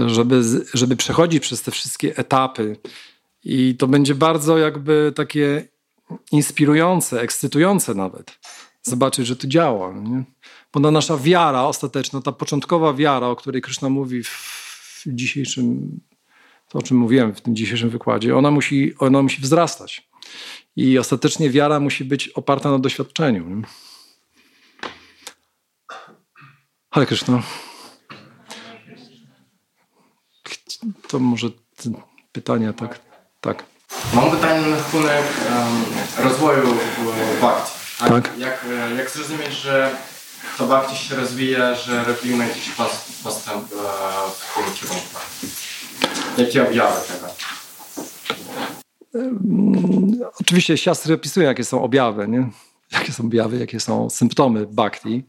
Żeby, żeby przechodzić przez te wszystkie etapy i to będzie bardzo jakby takie inspirujące, ekscytujące nawet. Zobaczyć, że to działa. Nie? Bo ta nasza wiara ostateczna, ta początkowa wiara, o której Krishna mówi w dzisiejszym, to o czym mówiłem w tym dzisiejszym wykładzie, ona musi, ona musi wzrastać. I ostatecznie wiara musi być oparta na doświadczeniu. Nie? Ale Krishna. To może pytania, tak? Tak. Mam pytanie na rachunek um, rozwoju bhakti. Tak. Jak, jak zrozumieć, że to bhakti się rozwija, że robimy jakiś postęp e, w tym kierunku? Jakie objawy tego? Oczywiście siastry opisują, jakie są objawy, nie? jakie są objawy, jakie są symptomy bhakti.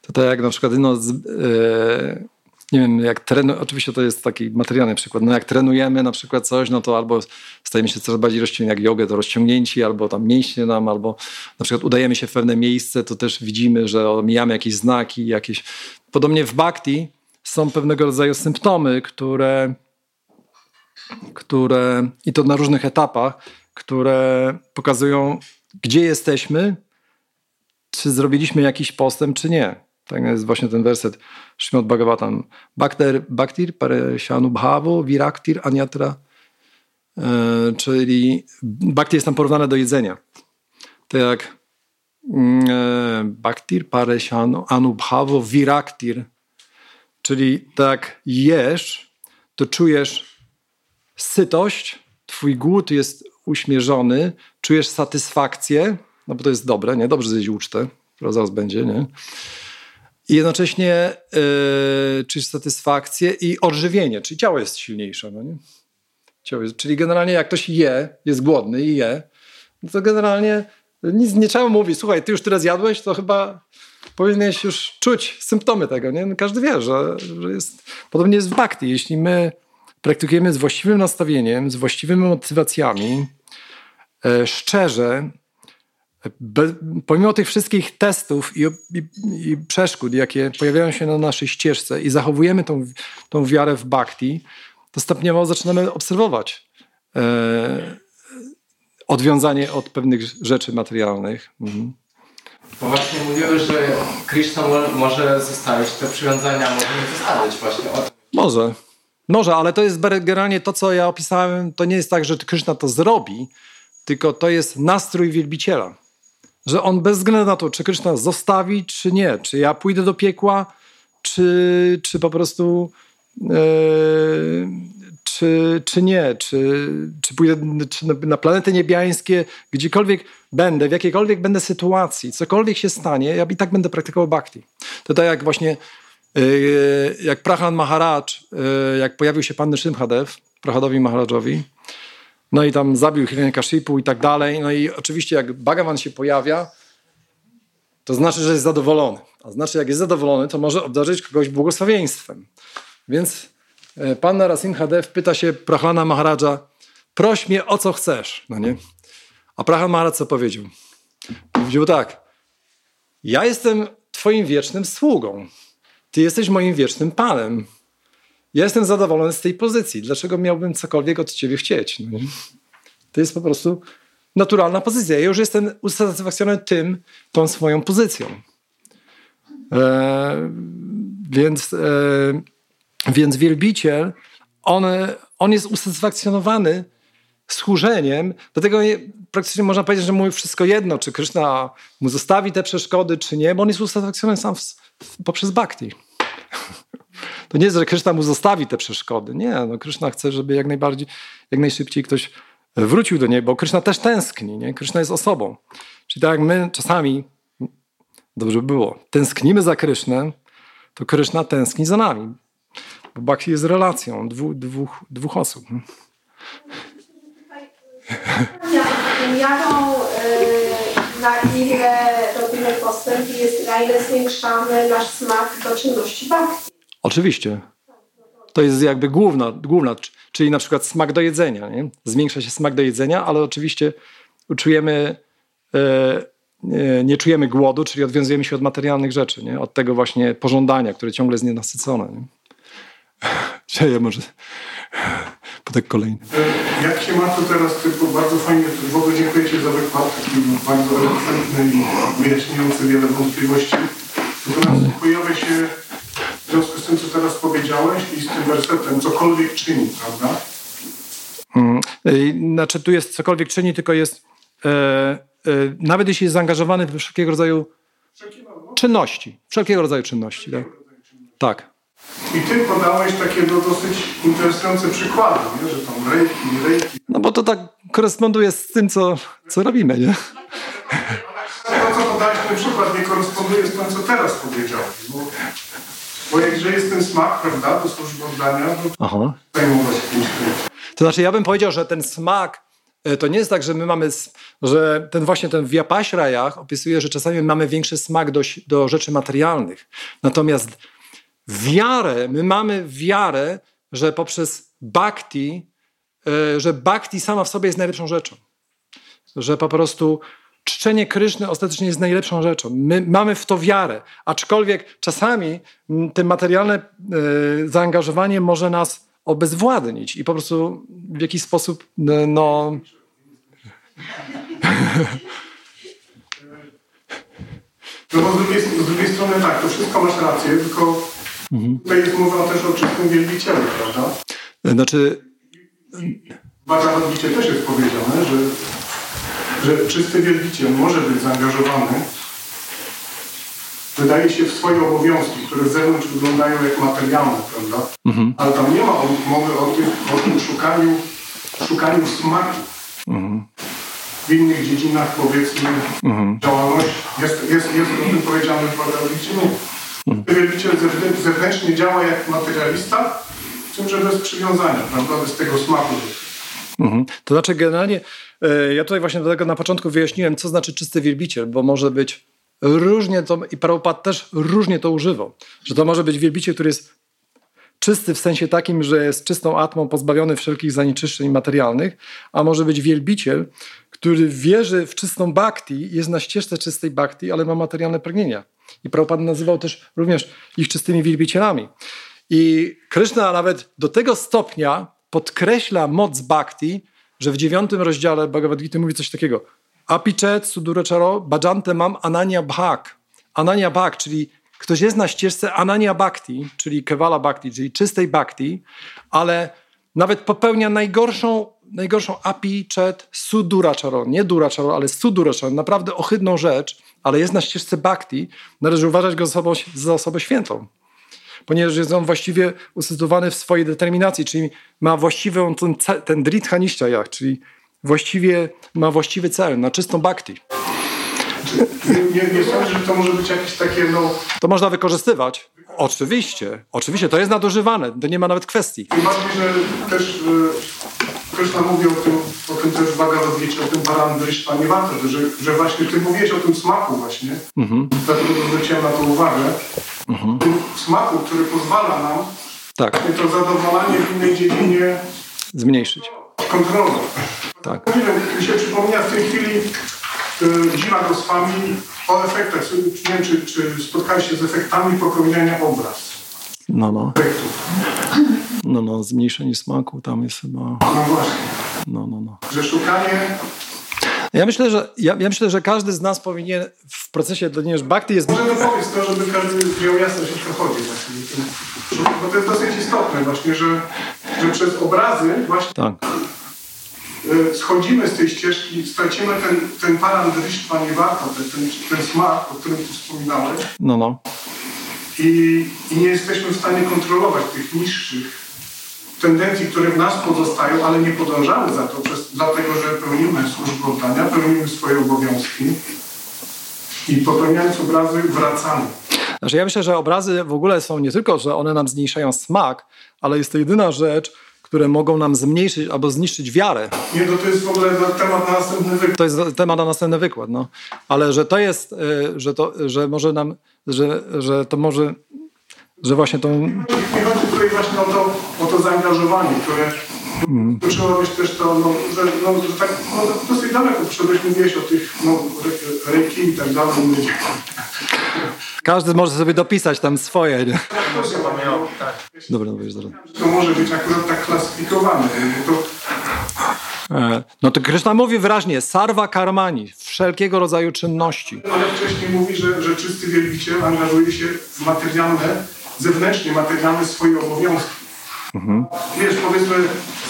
To tak jak na przykład, no, yy, nie wiem, jak trenu, oczywiście to jest taki materialny przykład, no jak trenujemy na przykład coś, no to albo stajemy się coraz bardziej rozciągnięci, jak jogę, to rozciągnięci, albo tam mięśnie nam, albo na przykład udajemy się w pewne miejsce, to też widzimy, że omijamy jakieś znaki, jakieś... Podobnie w bhakti są pewnego rodzaju symptomy, które, które i to na różnych etapach, które pokazują, gdzie jesteśmy, czy zrobiliśmy jakiś postęp, czy nie. Tak jest właśnie ten werset Śmot Bhagavatam. Bhaktir, bhaktir pareshanu bhavo viraktir anyatra. E, czyli bhakti jest tam porównane do jedzenia. To jak mm, e, bhaktir anubhavo viraktir. Czyli tak jesz, to czujesz sytość, twój głód jest uśmierzony, czujesz satysfakcję, no bo to jest dobre, nie? Dobrze zjeść ucztę, która zaraz będzie, nie? I jednocześnie yy, czujesz satysfakcję i odżywienie, czyli ciało jest silniejsze, no nie? Ciało jest, czyli generalnie jak ktoś je, jest głodny i je, no to generalnie nic nie trzeba mówić, słuchaj, ty już tyle zjadłeś, to chyba powinieneś już czuć symptomy tego, nie? No każdy wie, że, że jest, podobnie jest w bhakti, jeśli my praktykujemy z właściwym nastawieniem, z właściwymi motywacjami, e, szczerze, Be, pomimo tych wszystkich testów i, i, i, przeszkód, jakie pojawiają się na naszej ścieżce i zachowujemy tą, tą wiarę w bhakti, to stopniowo zaczynamy obserwować e, odwiązanie od pewnych rzeczy materialnych. Mhm. Bo właśnie mówiłeś, że Krishna może zostawić te przywiązania, może nie zostawić właśnie. Może. Może, ale to jest generalnie to, co ja opisałem, to nie jest tak, że Krishna to zrobi, tylko to jest nastrój wielbiciela. Że on bez względu na to, czy Krishna zostawi, czy nie, czy ja pójdę do piekła, czy, czy po prostu yy, czy, czy nie, czy, czy pójdę czy na planety niebiańskie, gdziekolwiek będę, w jakiejkolwiek będę sytuacji, cokolwiek się stanie, ja i tak będę praktykował bhakti. To tak jak właśnie yy, jak Prahan Maharaj, yy, jak pojawił się Pan Szymhadev, Prahadowi Maharajowi, no i tam zabił Hiranyakashipu i tak dalej. No i oczywiście jak Bhagavan się pojawia, to znaczy, że jest zadowolony. A znaczy, jak jest zadowolony, to może obdarzyć kogoś błogosławieństwem. Więc e, pan Narasimha Dev pyta się Prahlana Maharaja, proś mnie o co chcesz, no nie? A Prahan Maharaj co powiedział? Powiedział tak, ja jestem twoim wiecznym sługą. Ty jesteś moim wiecznym panem. Jestem zadowolony z tej pozycji. Dlaczego miałbym cokolwiek od ciebie chcieć? No to jest po prostu naturalna pozycja. Ja już jestem usatysfakcjonowany tym, tą swoją pozycją. E, więc, e, więc wielbiciel, on, on jest usatysfakcjonowany służeniem, dlatego praktycznie można powiedzieć, że mu wszystko jedno, czy Krishna mu zostawi te przeszkody, czy nie, bo on jest usatysfakcjonowany sam w, w, poprzez bhakti. To nie jest, że Krishna mu zostawi te przeszkody. Nie, no Krishna chce, żeby jak najbardziej, jak najszybciej ktoś wrócił do niej, bo Krishna też tęskni, nie? Krishna jest osobą. Czyli tak jak my czasami, dobrze by było, tęsknimy za Krysznem, to Krishna tęskni za nami. Bo Bhakti jest relacją dwóch, dwóch, dwóch osób. miarą, y, na ile robimy postęp, jest na ile zwiększamy nasz smak do czynności bhakti. Oczywiście. To jest jakby główna, główna, czyli na przykład smak do jedzenia. Nie? Zwiększa się smak do jedzenia, ale oczywiście czujemy, e, nie, nie czujemy głodu, czyli odwiązujemy się od materialnych rzeczy, nie? od tego właśnie pożądania, które ciągle jest nienasycone. Nie? Ja może podek kolejny. E, Jak się ma to teraz, typu bardzo fajnie, w ogóle dziękuję Ci za wykład, bardzo elokwentny i wyjaśniający wiele wątpliwości. Natomiast pojawia się związku z tym, co teraz powiedziałeś i z tym wersetem, cokolwiek czyni, prawda? Mm, y, Znaczy tu jest cokolwiek czyni, tylko jest e, e, nawet jeśli jest zaangażowany we wszelkiego rodzaju czynności, wszelkiego rodzaju czynności. Tak. tak. I Ty podałeś takie no, dosyć interesujące przykłady, nie? że tam rejki, rejki. No bo to tak koresponduje z tym, co, co robimy, nie? To, co podałeś ten przykład, nie koresponduje z tym, co teraz powiedziałeś. Bo, bo jakże jest ten smak, prawda, do służby oddania, Aha. zajmować. To znaczy, ja bym powiedział, że ten smak e, to nie jest tak, że my mamy, że ten właśnie ten w Japaśrajach opisuje, że czasami mamy większy smak do, do rzeczy materialnych. Natomiast wiarę, my mamy wiarę, że poprzez bhakti, e, że bhakti sama w sobie jest najlepszą rzeczą. Że po prostu czczenie Kryszny ostatecznie jest najlepszą rzeczą. My mamy w to wiarę, aczkolwiek czasami mm, te materialne e, zaangażowanie może nas obezwładnić i po prostu w jakiś sposób e, no, No bo z drugiej, z drugiej strony tak, to wszystko masz rację, tylko tutaj jest mowa też o czystym wielbicielu, prawda? znaczy W Gita też jest powiedziane, że, że czysty wielbiciel może być zaangażowany, wydaje się, w swoje obowiązki, które z zewnątrz wyglądają jak materialne, prawda? Ale tam nie ma mowy o tym, o tym szukaniu, szukaniu smaku. W innych dziedzinach, powiedzmy, działalność jest, jest, jest o tym powiedziane w Gita. Nie. Wielbiciel zewnę- zewnętrznie działa jak materialista, z tym, że bez przywiązania, prawda? Bez tego smaku. Mhm. To znaczy generalnie, ja tutaj właśnie do tego na początku wyjaśniłem, co znaczy czysty wielbiciel, bo może być różnie to, i Prabhupada też różnie to używał, że to może być wielbiciel, który jest czysty w sensie takim, że jest czystą atmą, pozbawiony wszelkich zanieczyszczeń materialnych, a może być wielbiciel, który wierzy w czystą bhakti, jest na ścieżce czystej bhakti, ale ma materialne pragnienia. I Prabhupada nazywał też również ich czystymi wielbicielami. I Krishna nawet do tego stopnia podkreśla moc bhakti, że w dziewiątym rozdziale Bhagavad Gita mówi coś takiego. Apichet suduracharo bhajante mam ananya bhak. Ananya bhak, czyli ktoś jest na ścieżce ananya bhakti, czyli kevala bhakti, czyli czystej bhakti, ale nawet popełnia najgorszą, najgorszą apichet suduracharo, nie duracharo, ale suduracharo, naprawdę ohydną rzecz, ale jest na ścieżce bhakti, należy uważać go za osobą, za osobę świętą ponieważ jest on właściwie usytuowany w swojej determinacji, czyli ma właściwą ten, ten dritha niszczajach, czyli właściwie ma właściwy cel, na czystą bhakti. Nie, nie, że to może być jakieś takie, no, To można wykorzystywać. Oczywiście, oczywiście, to jest nadużywane, to nie ma nawet kwestii. bardziej, że też y, Krishna mówi o tym, o tym też w Bhagavad Gita, o tym parandryszta, nie warto, że, że właśnie ty mówiłeś o tym smaku właśnie, dlatego zwróciłem na to uwagę, tym smaku, który pozwala nam Tak, to zadowolenie w innej dziedzinie zmniejszyć. kontrolować. Tak. Nie wiem, mi się przypomina w tej chwili y, Dzima Goswami o efektach. Nie wiem, czy, czy spotkałeś się z efektami popełniania obraz. No, no, no, no, zmniejszenie smaku tam jest chyba, No właśnie, no, no, no. że szukanie Ja myślę, że, ja, ja myślę, że każdy z nas powinien w procesie, ponieważ bhakti jest... Może dopowiedz to, żeby każdy wziął jasność, o co chodzi właśnie. Bo to jest dosyć istotne właśnie, że, że przez obrazy właśnie Tak, y, schodzimy z tej ścieżki, stracimy ten, ten parandrysztwa nie warto, ten, ten, ten smak, o którym tu wspominałeś no, no. I, i nie jesteśmy w stanie kontrolować tych niższych tendencji, które w nas pozostają, ale nie podążamy za to, przez, dlatego że pełnimy służbę oddania, pełnimy swoje obowiązki i popełniając obrazy wracamy. Znaczy ja myślę, że obrazy w ogóle są nie tylko, że one nam zmniejszają smak, ale jest to jedyna rzecz, które mogą nam zmniejszyć albo zniszczyć wiarę. Nie, to, to jest w ogóle temat na następny wykład. To jest temat na następny wykład, no. Ale że to jest, y, że to, że może nam, że, że to może, że właśnie tą, Nie chodzi tutaj właśnie o to, o to zaangażowanie, które to trzeba być też to, no, że, no, że tak no, dosyć daleko przyszedłeś, mówiłeś o tych no, re- reiki i tak dalej. każdy może sobie dopisać tam swoje, nie? To chyba miało, tak. Dobra, dobra. To może być akurat tak klasyfikowane. bo To, E, No to Kryszna mówi wyraźnie, sarva karmani, wszelkiego rodzaju czynności. ale wcześniej mówi, że, że czysty wielbiciel angażuje się w materialne, zewnętrznie materialne swoje obowiązki. Wiesz, powiedzmy,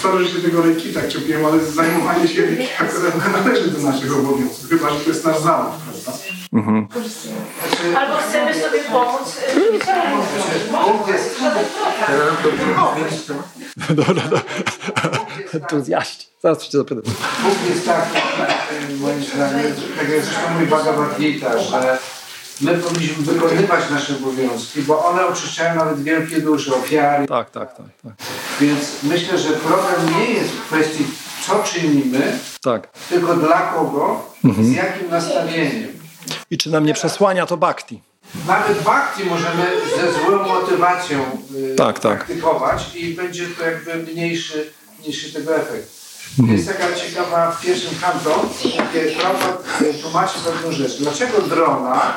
sorry, że się tego reiki tak czepiłem, ale zajmowanie się nie należy do naszych obowiązków, chyba, że to jest nasz zawód, prawda? Albo chcemy sobie pomóc. Dobra, dobra. Entuzjaści. Zaraz cię zapytam. Bóg jest tak, moim zdaniem, tak jak zresztą mówi Bhagavad Gita, że my powinniśmy wykonywać nasze obowiązki, bo one oczyszczają nawet wielkie dusze, ofiary. Tak, tak, tak, tak. Więc myślę, że problem nie jest w kwestii, co czynimy, tak. tylko dla kogo, z jakim nastawieniem. I czy nam nie przesłania to bhakti? Nawet bhakti możemy ze złą motywacją y, Tak, tak. praktykować i będzie to jakby mniejszy, mniejszy tego efekt. Jest taka ciekawa w pierwszym kanto, gdzie Prabhupada tłumaczy pewną rzecz. Dlaczego drona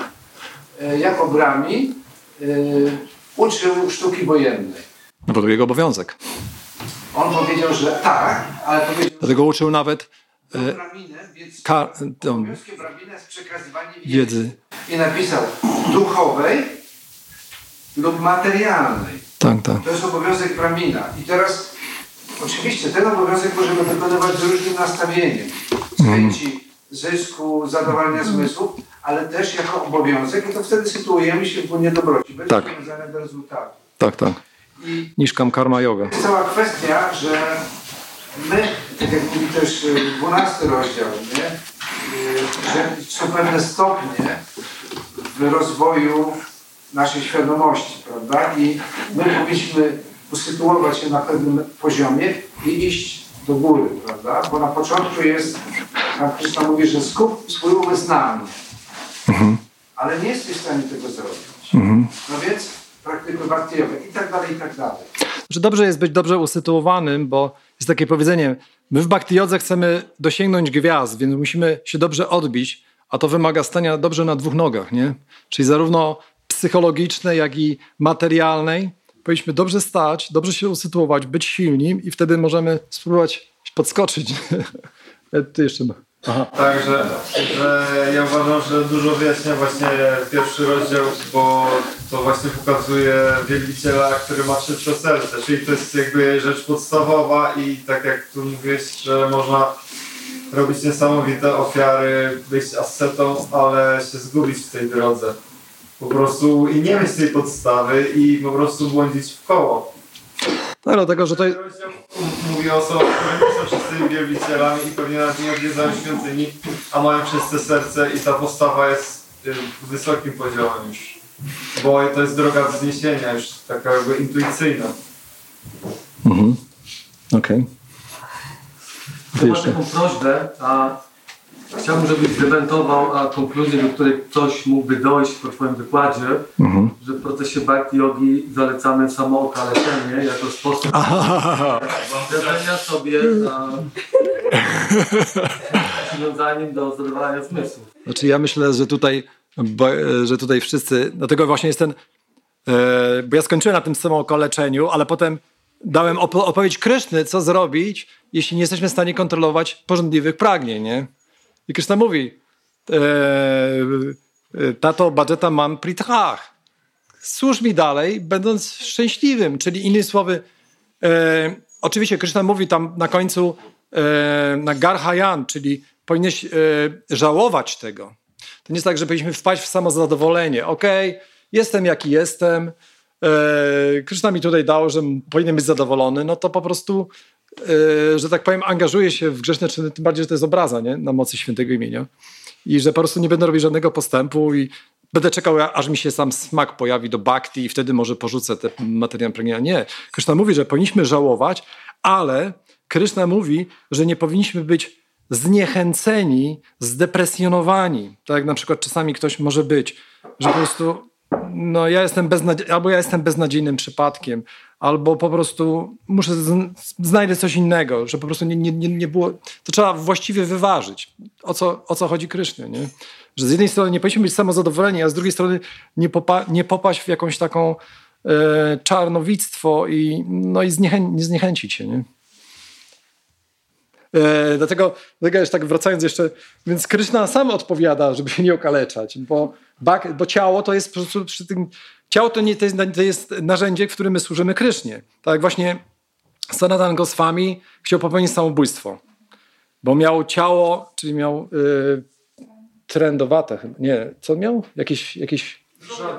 jako brami y, uczył sztuki wojennej? No bo to jego obowiązek. On powiedział, że tak, ale powiedział, Dlatego uczył nawet e, braminę, więc ka- tą wiedzy. I napisał duchowej lub materialnej. Tak, tak. To jest obowiązek Bramina. I teraz oczywiście ten obowiązek możemy wykonywać z różnym nastawieniem. Z chęci zysku, zadowolenia zmysłów, ale też jako obowiązek i to wtedy sytuujemy się w błędzie dobroci, bez Tak. przywiązania do rezultatu. Tak, tak. I Niszkam karma yoga. jest cała kwestia, że my, tak jak mówi też y, 12 rozdział, nie? Y, że są pewne stopnie w rozwoju naszej świadomości, prawda? I my powinniśmy usytuować się na pewnym poziomie i iść do góry, prawda? Bo na początku jest, tam Krishna mówi, że skup swój umysł na mnie. Ale nie jesteś w stanie tego zrobić. No więc praktykuj bhakti i tak dalej, i tak dalej. Że dobrze jest być dobrze usytuowanym, bo jest takie powiedzenie, my w bhakti chcemy dosięgnąć gwiazd, więc musimy się dobrze odbić, a to wymaga stania dobrze na dwóch nogach, nie? Czyli zarówno psychologicznej, jak i materialnej. Powinniśmy dobrze stać, dobrze się usytuować, być silni i wtedy możemy spróbować podskoczyć. Ty jeszcze... Aha. Tak, że, że ja uważam, że dużo wyjaśnia właśnie pierwszy rozdział, bo to właśnie pokazuje wielbiciela, który ma czyste serce, czyli to jest jakby rzecz podstawowa i tak jak tu mówiłeś, że można robić niesamowite ofiary, być ascetą, ale się zgubić w tej drodze. Po prostu i nie mieć tej podstawy i po prostu błądzić w koło. Tak, dlatego, że to jest... Rozdział mówi o osobach, które nie są czystymi wielbicielami i pewnie nawet nie odwiedzają świątyni, a mają czyste serce i ta postawa jest y, wysokim poziomem już. Bo to jest droga wzniesienia już taka jakby intuicyjna. Mhm. Okej. Ty Mam jeszcze. taką prośbę, a chciałbym, żebyś zdementował a konkluzję, do której ktoś mógłby dojść po Twoim wykładzie, Mhm. że w procesie bhakti jogi zalecamy samookaleczenie jako sposób radzenia sobie a, przywiązaniem do zadowalania zmysłów. Znaczy ja myślę, że tutaj, bo, e, że tutaj wszyscy, dlatego właśnie jest ten, e, bo ja skończyłem na tym samookaleczeniu, ale potem dałem opo- odpowiedź Kryszny, co zrobić, jeśli nie jesteśmy w stanie kontrolować porządliwych pragnień, nie? I Kryszna mówi, e, e, tato budżeta mam prithach. Służ mi dalej, będąc szczęśliwym, czyli innymi słowy, e, oczywiście Kryszna mówi tam na końcu e, na Garhayan, czyli powinieneś e, żałować tego. To nie jest tak, że powinniśmy wpaść w samozadowolenie. Okej, jestem jaki jestem, e, Kryszna mi tutaj dał, że powinien być zadowolony, no to po prostu, że tak powiem, angażuję się w grzeszne czyny, tym bardziej, że to jest obraza nie? na mocy świętego imienia. I że po prostu nie będę robić żadnego postępu i będę czekał, aż mi się sam smak pojawi do bhakti i wtedy może porzucę te materiał pragnienia. Nie. Krishna mówi, że powinniśmy żałować, ale Krishna mówi, że nie powinniśmy być zniechęceni, zdepresjonowani. Tak jak na przykład czasami ktoś może być, że po prostu no ja jestem beznadzie- albo ja jestem beznadziejnym przypadkiem, albo po prostu muszę z- znajdę coś innego, że po prostu nie, nie, nie, było. To trzeba właściwie wyważyć. O co, o co chodzi Kryszny, nie? Że z jednej strony nie powinniśmy być samozadowoleni, a z drugiej strony nie, popa- nie popaść w jakąś taką e, czarnowictwo i, no i zniechę- nie zniechęcić się, nie? E, dlatego, już tak wracając jeszcze, więc Kryszna sam odpowiada, żeby się nie okaleczać, bo, bo ciało to jest po prostu przy tym, ciało to, nie, to, jest, to jest narzędzie, w którym my służymy Krysznie. Tak właśnie Sanatan Goswami chciał popełnić samobójstwo, bo miał ciało, czyli miał y, trendowate, chyba, nie, co miał? Jakieś, jakieś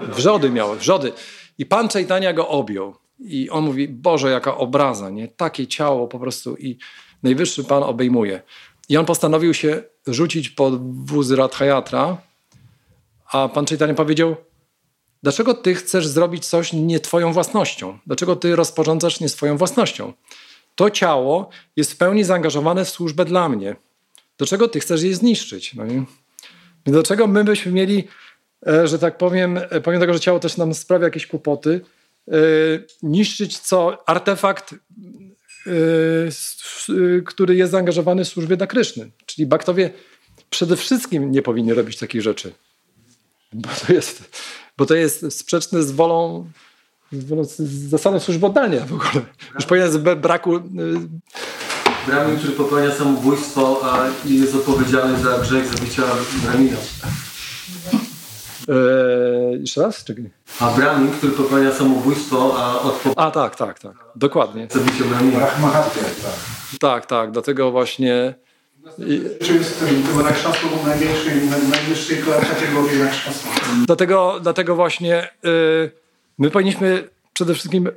wrzody miał, wrzody. I Pan Chaitanya go objął. I on mówi, Boże, jaka obraza, nie? Takie ciało po prostu i Najwyższy Pan obejmuje. I on postanowił się rzucić pod wóz Radhayatra, a Pan Chaitanya powiedział, dlaczego ty chcesz zrobić coś nie twoją własnością? Dlaczego ty rozporządzasz nie swoją własnością? To ciało jest w pełni zaangażowane w służbę dla mnie. Dlaczego ty chcesz je zniszczyć? No? Więc Dlaczego my byśmy mieli, e, że tak powiem, e, pomimo tego, że ciało też nam sprawia jakieś kłopoty, e, niszczyć co artefakt który jest zaangażowany w służbie dla Kryszny. Czyli baktowie przede wszystkim nie powinni robić takich rzeczy. Bo to jest, bo to jest sprzeczne z wolą, z wolą z zasadą służby oddania w ogóle. Już powinien z braku... y, Brahmin, który popełnia samobójstwo a jest odpowiedzialny za grzech zabicia Brahmina. Y, jeszcze raz? Czekaj. A Brahmin, który popełnia samobójstwo, a odpowiedzialny A tak, tak, tak. Dokładnie. za zabicie Brahmina. Brahmahatya, tak. Tak, tak. Dlatego właśnie... I, Czy jest nakrzasło był największej, naj, najwyższej kategorii nakrzasła. Dlatego, dlatego właśnie y, my powinniśmy przede wszystkim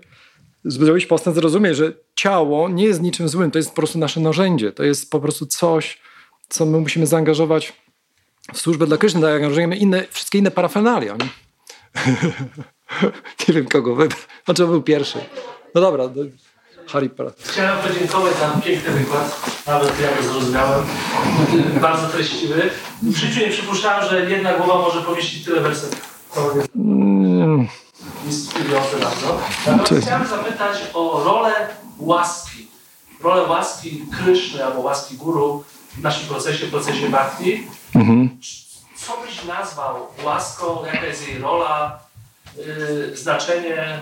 zrobić postęp, zrozumieć, że ciało nie jest niczym złym, to jest po prostu nasze narzędzie, to jest po prostu coś, co my musimy zaangażować w służbę dla Kryszny, tak jak angażujemy inne, wszystkie inne parafenalia. Nie, nie wiem kogo wybrać, znaczy był pierwszy. No dobra, do- Haripara. Chciałem podziękować za piękny wykład. Nawet ja go zrozumiałem. Bardzo treściwy. W życiu nie przypuszczałem, że jedna głowa może pomieścić tyle wersetów. Mm, inspirujące bardzo. Natomiast chciałem zapytać o rolę łaski. Rolę łaski Kryszny albo łaski Guru w naszym procesie, procesie bhakti. mhm. Co byś nazwał łaską? Jaka jest jej rola, yy, znaczenie?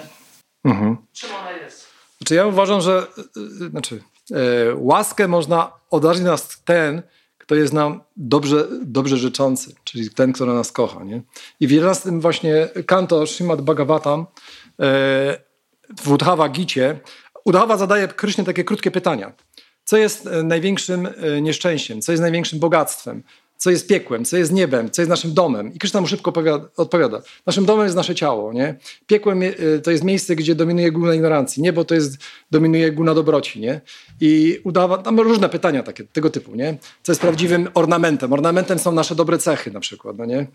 Mhm. Czym ona jest? Znaczy ja uważam, że y, y, znaczy, e, łaskę można odarzyć nas ten, kto jest nam dobrze, dobrze życzący, czyli ten, który nas kocha. Nie? I w 11 właśnie kanto Srimad Bhagavatam e, w Udhava Gicie Udhava zadaje Krysznie takie krótkie pytania. Co jest e, największym e, nieszczęściem? Co jest największym bogactwem? Co jest piekłem? Co jest niebem? Co jest naszym domem? I Kryszna mu szybko odpowiada. Naszym domem jest nasze ciało. Nie? Piekłem e, to jest miejsce, gdzie dominuje guna ignorancji. Niebo to jest, dominuje guna dobroci. Nie? I udawa, tam różne pytania takie, tego typu. Nie? Co jest prawdziwym ornamentem? Ornamentem są nasze dobre cechy na przykład. No nie?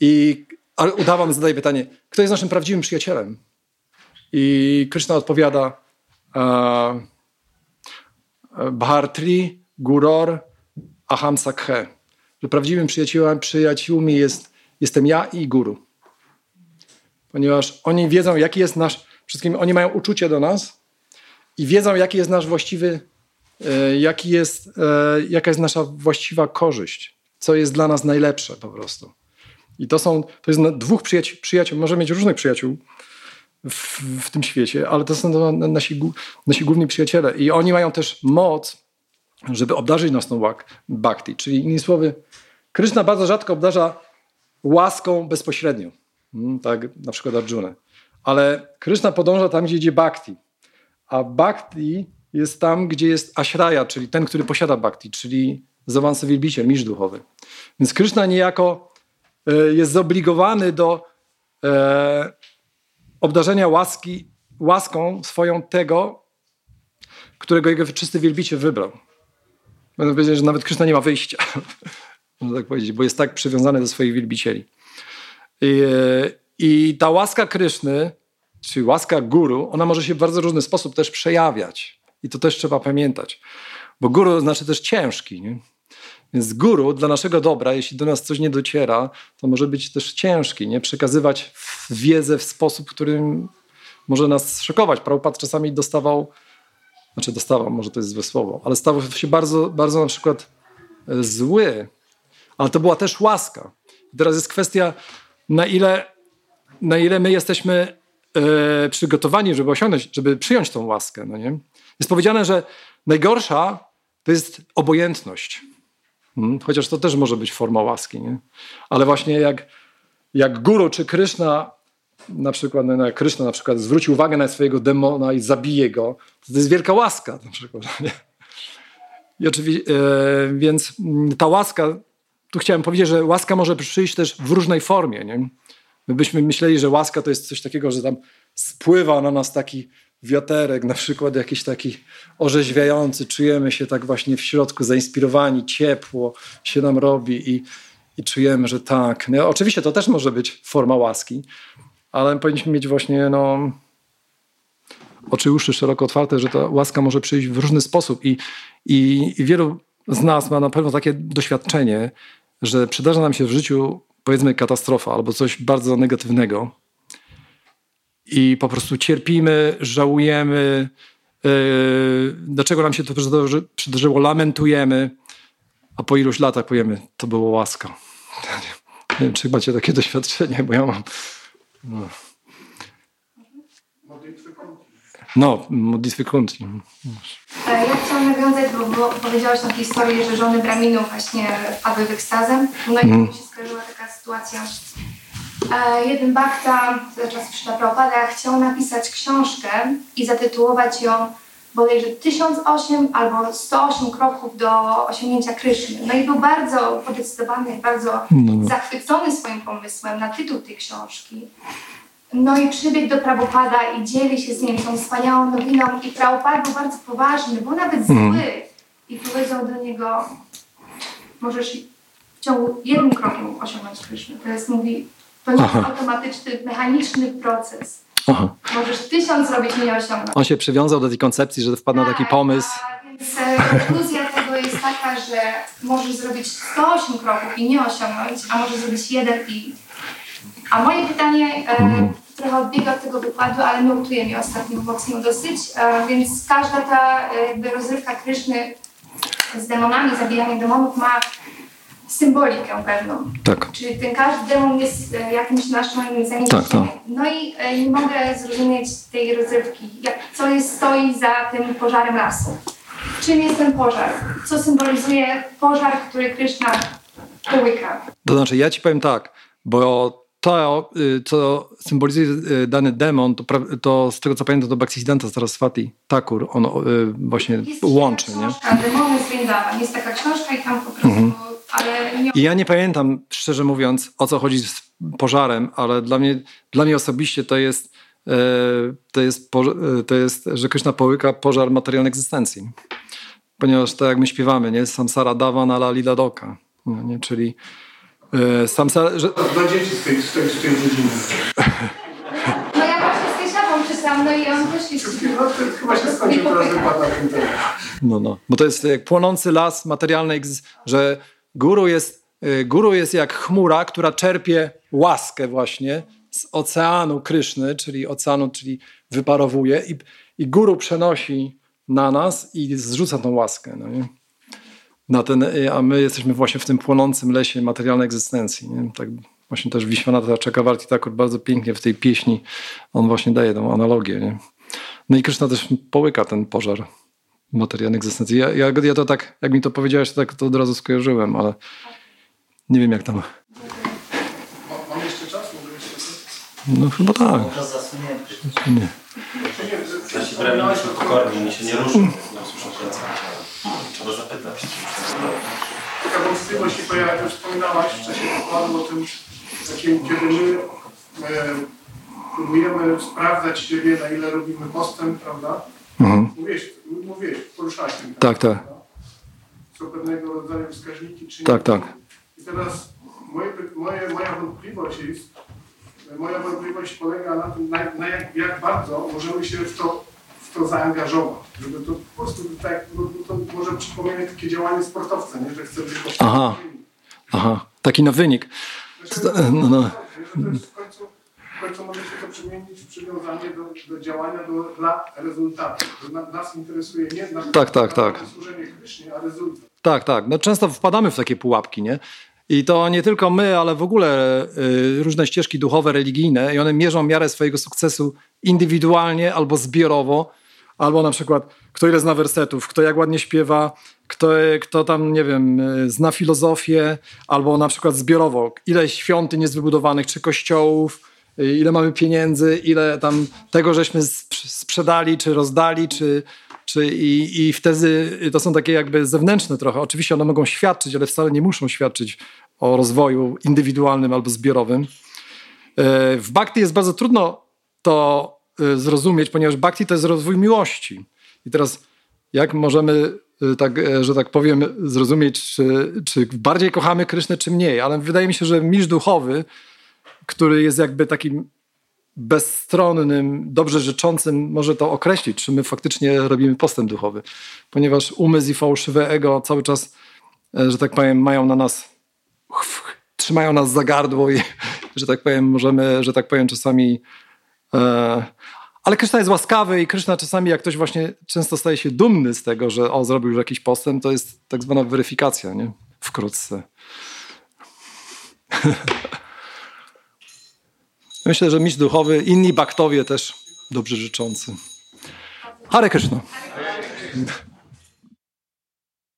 I a udawam zadaje pytanie, kto jest naszym prawdziwym przyjacielem? I Kryszna odpowiada e, Bhartri, Guror, Aham Sakhe. Że prawdziwym przyjaciółmi, przyjaciółmi jest, jestem ja i Guru. Ponieważ oni wiedzą, jaki jest nasz, wszystkim oni mają uczucie do nas i wiedzą, jaki jest nasz właściwy, e, jaki jest, e, jaka jest nasza właściwa korzyść, co jest dla nas najlepsze po prostu. I to są, to jest dwóch przyjaciół, przyjaciół możemy mieć różnych przyjaciół w, w tym świecie, ale to są nasi, nasi główni przyjaciele i oni mają też moc, żeby obdarzyć nas tą bhakti. Czyli innymi słowy, Kryszna bardzo rzadko obdarza łaską bezpośrednio, Mm, tak na przykład Arjuna. Ale Kryszna podąża tam, gdzie idzie bhakti. A bhakti jest tam, gdzie jest ashraya, czyli ten, który posiada bhakti, czyli zaawansowany wielbiciel, mistrz duchowy. Więc Kryszna niejako e, jest zobligowany do e, obdarzenia łaski, łaską swoją tego, którego jego czysty wielbiciel wybrał. Będę powiedzieć, że nawet Kryszna nie ma wyjścia, można tak powiedzieć, bo jest tak przywiązany do swoich wielbicieli. I, I ta łaska Kryszny, czyli łaska guru, ona może się w bardzo różny sposób też przejawiać. I to też trzeba pamiętać. Bo guru znaczy też ciężki. Nie? Więc guru dla naszego dobra, jeśli do nas coś nie dociera, to może być też ciężki. Nie? Przekazywać wiedzę w sposób, którym może nas szokować. Prabhupada czasami dostawał, znaczy dostawał, może to jest złe słowo, ale stawał się bardzo, bardzo na przykład e, zły. Ale to była też łaska. Teraz jest kwestia, na ile, na ile my jesteśmy e, przygotowani, żeby osiągnąć, żeby przyjąć tą łaskę. No nie? Jest powiedziane, że najgorsza to jest obojętność. Hmm? Chociaż to też może być forma łaski. Nie? Ale właśnie jak, jak guru czy Kryszna na przykład, no, Kryszna na przykład zwróci uwagę na swojego demona i zabije go, to, to jest wielka łaska na przykład. Nie? I oczywiście, więc ta łaska, tu chciałem powiedzieć, że łaska może przyjść też w różnej formie. Nie? My byśmy myśleli, że łaska to jest coś takiego, że tam spływa na nas taki wiaterek, na przykład jakiś taki orzeźwiający, czujemy się tak właśnie w środku zainspirowani, ciepło się nam robi i, i czujemy, że tak. No, oczywiście to też może być forma łaski, ale powinniśmy mieć właśnie no, oczy uszy szeroko otwarte, że ta łaska może przyjść w różny sposób i, i, i wielu z nas ma na pewno takie doświadczenie, że przydarza nam się w życiu powiedzmy katastrofa albo coś bardzo negatywnego i po prostu cierpimy, żałujemy, yy, dlaczego nam się to przydarzyło, lamentujemy, a po iluś latach powiemy, to było łaska. Nie wiem, czy macie takie doświadczenie, bo ja mam. No, no modlitwy kątni. Ja chciałam nawiązać, bo, bo powiedziałaś tą historię, że żony Braminów właśnie wpadły w ekstazę. No i mm. się skojarzyła taka sytuacja E, jeden bakta za czasów Prabhupada chciał napisać książkę i zatytułować ją bodajże 1008 albo 108 kroków do osiągnięcia Kryszny. No i był bardzo podecydowany, bardzo no. zachwycony swoim pomysłem na tytuł tej książki. No i przybiegł do Prabhupada i dzieli się z nim tą wspaniałą nowiną i Prabhupada był bardzo poważny, był nawet zły i powiedział do niego możesz w ciągu jednym krokiem osiągnąć Krysznę. Teraz mówi, to nie jest automatyczny, mechaniczny proces. Aha. Możesz tysiąc zrobić, nie osiągnąć. On się przywiązał do tej koncepcji, że wpadł tak, na taki tak, pomysł. A, więc e, konkluzja tego jest taka, że możesz zrobić 108 kroków i nie osiągnąć, a możesz zrobić jeden i... A moje pytanie e, mhm. trochę odbiega od tego wykładu, ale notuje mnie ostatnio mocno dosyć, e, więc każda ta jakby rozrywka Kryszny z demonami, zabijanie demonów ma symbolikę pewną. Tak. Czyli ten każdy demon jest e, jakimś naszym zanieczyszczeniem. Tak, tak. No i e, nie mogę zrozumieć tej rozrywki. Jak, co jest, stoi za tym pożarem lasu? Czym jest ten pożar? Co symbolizuje pożar, który Kryszna połyka? To znaczy, ja ci powiem tak, bo to, y, co symbolizuje dany demon, to, to z tego co pamiętam, to Bhaktisiddhanta Saraswati Thakur, on właśnie jest łączy. Książka, nie? Demony z Jest taka książka i tam po prostu mhm. Nie... I ja nie pamiętam, szczerze mówiąc, o co chodzi z pożarem, ale dla mnie, dla mnie osobiście to jest, e, to jest, e, to jest, że Krishna połyka pożar materialnej egzystencji. Ponieważ tak jak my śpiewamy, nie? Samsara dawa na la lila doka. No, nie? Czyli e, samsara... Że... Dla dzieci z tej, z tej, z tej rodziny. No ja właśnie z tej szafą czytam, no i on też jest... Chyba się skończył teraz tym No, no. Bo to jest jak płonący las materialnej, że Guru jest, y, guru jest jak chmura, która czerpie łaskę właśnie z oceanu Kryszny, czyli oceanu, czyli wyparowuje i, i guru przenosi na nas i zrzuca tą łaskę. No nie? Na ten, y, a my jesteśmy właśnie w tym płonącym lesie materialnej egzystencji. Nie? Tak właśnie też Wiśwanata Czakawarti tak bardzo pięknie w tej pieśni on właśnie daje tą analogię. Nie? No i Kryszna też połyka ten pożar materialnej egzystencji. Ja, ja, ja to tak, jak mi to powiedziałeś, to tak to od razu skojarzyłem, ale nie wiem jak tam. Mam jeszcze czas? No chyba tak. Nie. Nasi bramini są pokorni, oni się nie ruszą. Trzeba zapytać. Taka wątpliwość się pojawia, jak wspominałaś w czasie pokładu o tym, takim, kiedy my e, próbujemy sprawdzać siebie, na ile robimy postęp, prawda? Mhm. Mówiłeś, mówiłeś, poruszałeś ten Tak, tak. Są pewnego rodzaju wskaźniki, czy Tak, tak. I teraz moje, moje, moja wątpliwość jest, moja wątpliwość polega na tym, na, na jak, jak bardzo możemy się w to, w to zaangażować. Żeby to po prostu tak, no, to może przypominać takie działanie sportowca, nie? że chce być Aha, aha, taki na wynik. No, no. W końcu, w końcu może się to przemienić w przywiązanie do, do działania do, dla rezultatu. Na, nas interesuje nie na, Tak, tak, tak. służenie Krysznie, a rezultat. Tak, tak. No często wpadamy w takie pułapki, nie? I to nie tylko my, ale w ogóle y, różne ścieżki duchowe, religijne, i one mierzą miarę swojego sukcesu indywidualnie albo zbiorowo, albo na przykład kto ile zna wersetów, kto jak ładnie śpiewa, kto, kto tam, nie wiem, y, zna filozofię, albo na przykład zbiorowo, ile świątyń jest wybudowanych, czy kościołów, ile mamy pieniędzy, ile tam tego żeśmy sp- sprzedali, czy rozdali, czy, czy i, i wtedy to są takie jakby zewnętrzne trochę. Oczywiście one mogą świadczyć, ale wcale nie muszą świadczyć o rozwoju indywidualnym albo zbiorowym. E, W bhakti jest bardzo trudno to zrozumieć, ponieważ bhakti to jest rozwój miłości. I teraz jak możemy, tak, e, że tak powiem, zrozumieć, czy, czy bardziej kochamy Krysznę, czy mniej. Ale wydaje mi się, że mistrz duchowy, który jest jakby takim bezstronnym, dobrze życzącym, może to określić, czy my faktycznie robimy postęp duchowy. Ponieważ umysł i fałszywe ego cały czas, e, że tak powiem, mają na nas, trzymają nas za gardło i, że tak powiem, możemy, że tak powiem, czasami... E, ale Kryszna jest łaskawy i Kryszna czasami, jak ktoś właśnie często staje się dumny z tego, że o, zrobił już jakiś postęp, to jest tak zwana weryfikacja, nie? Wkrótce. Myślę, że mistrz duchowy, inni baktowie też dobrze życzący. Hare Krishna.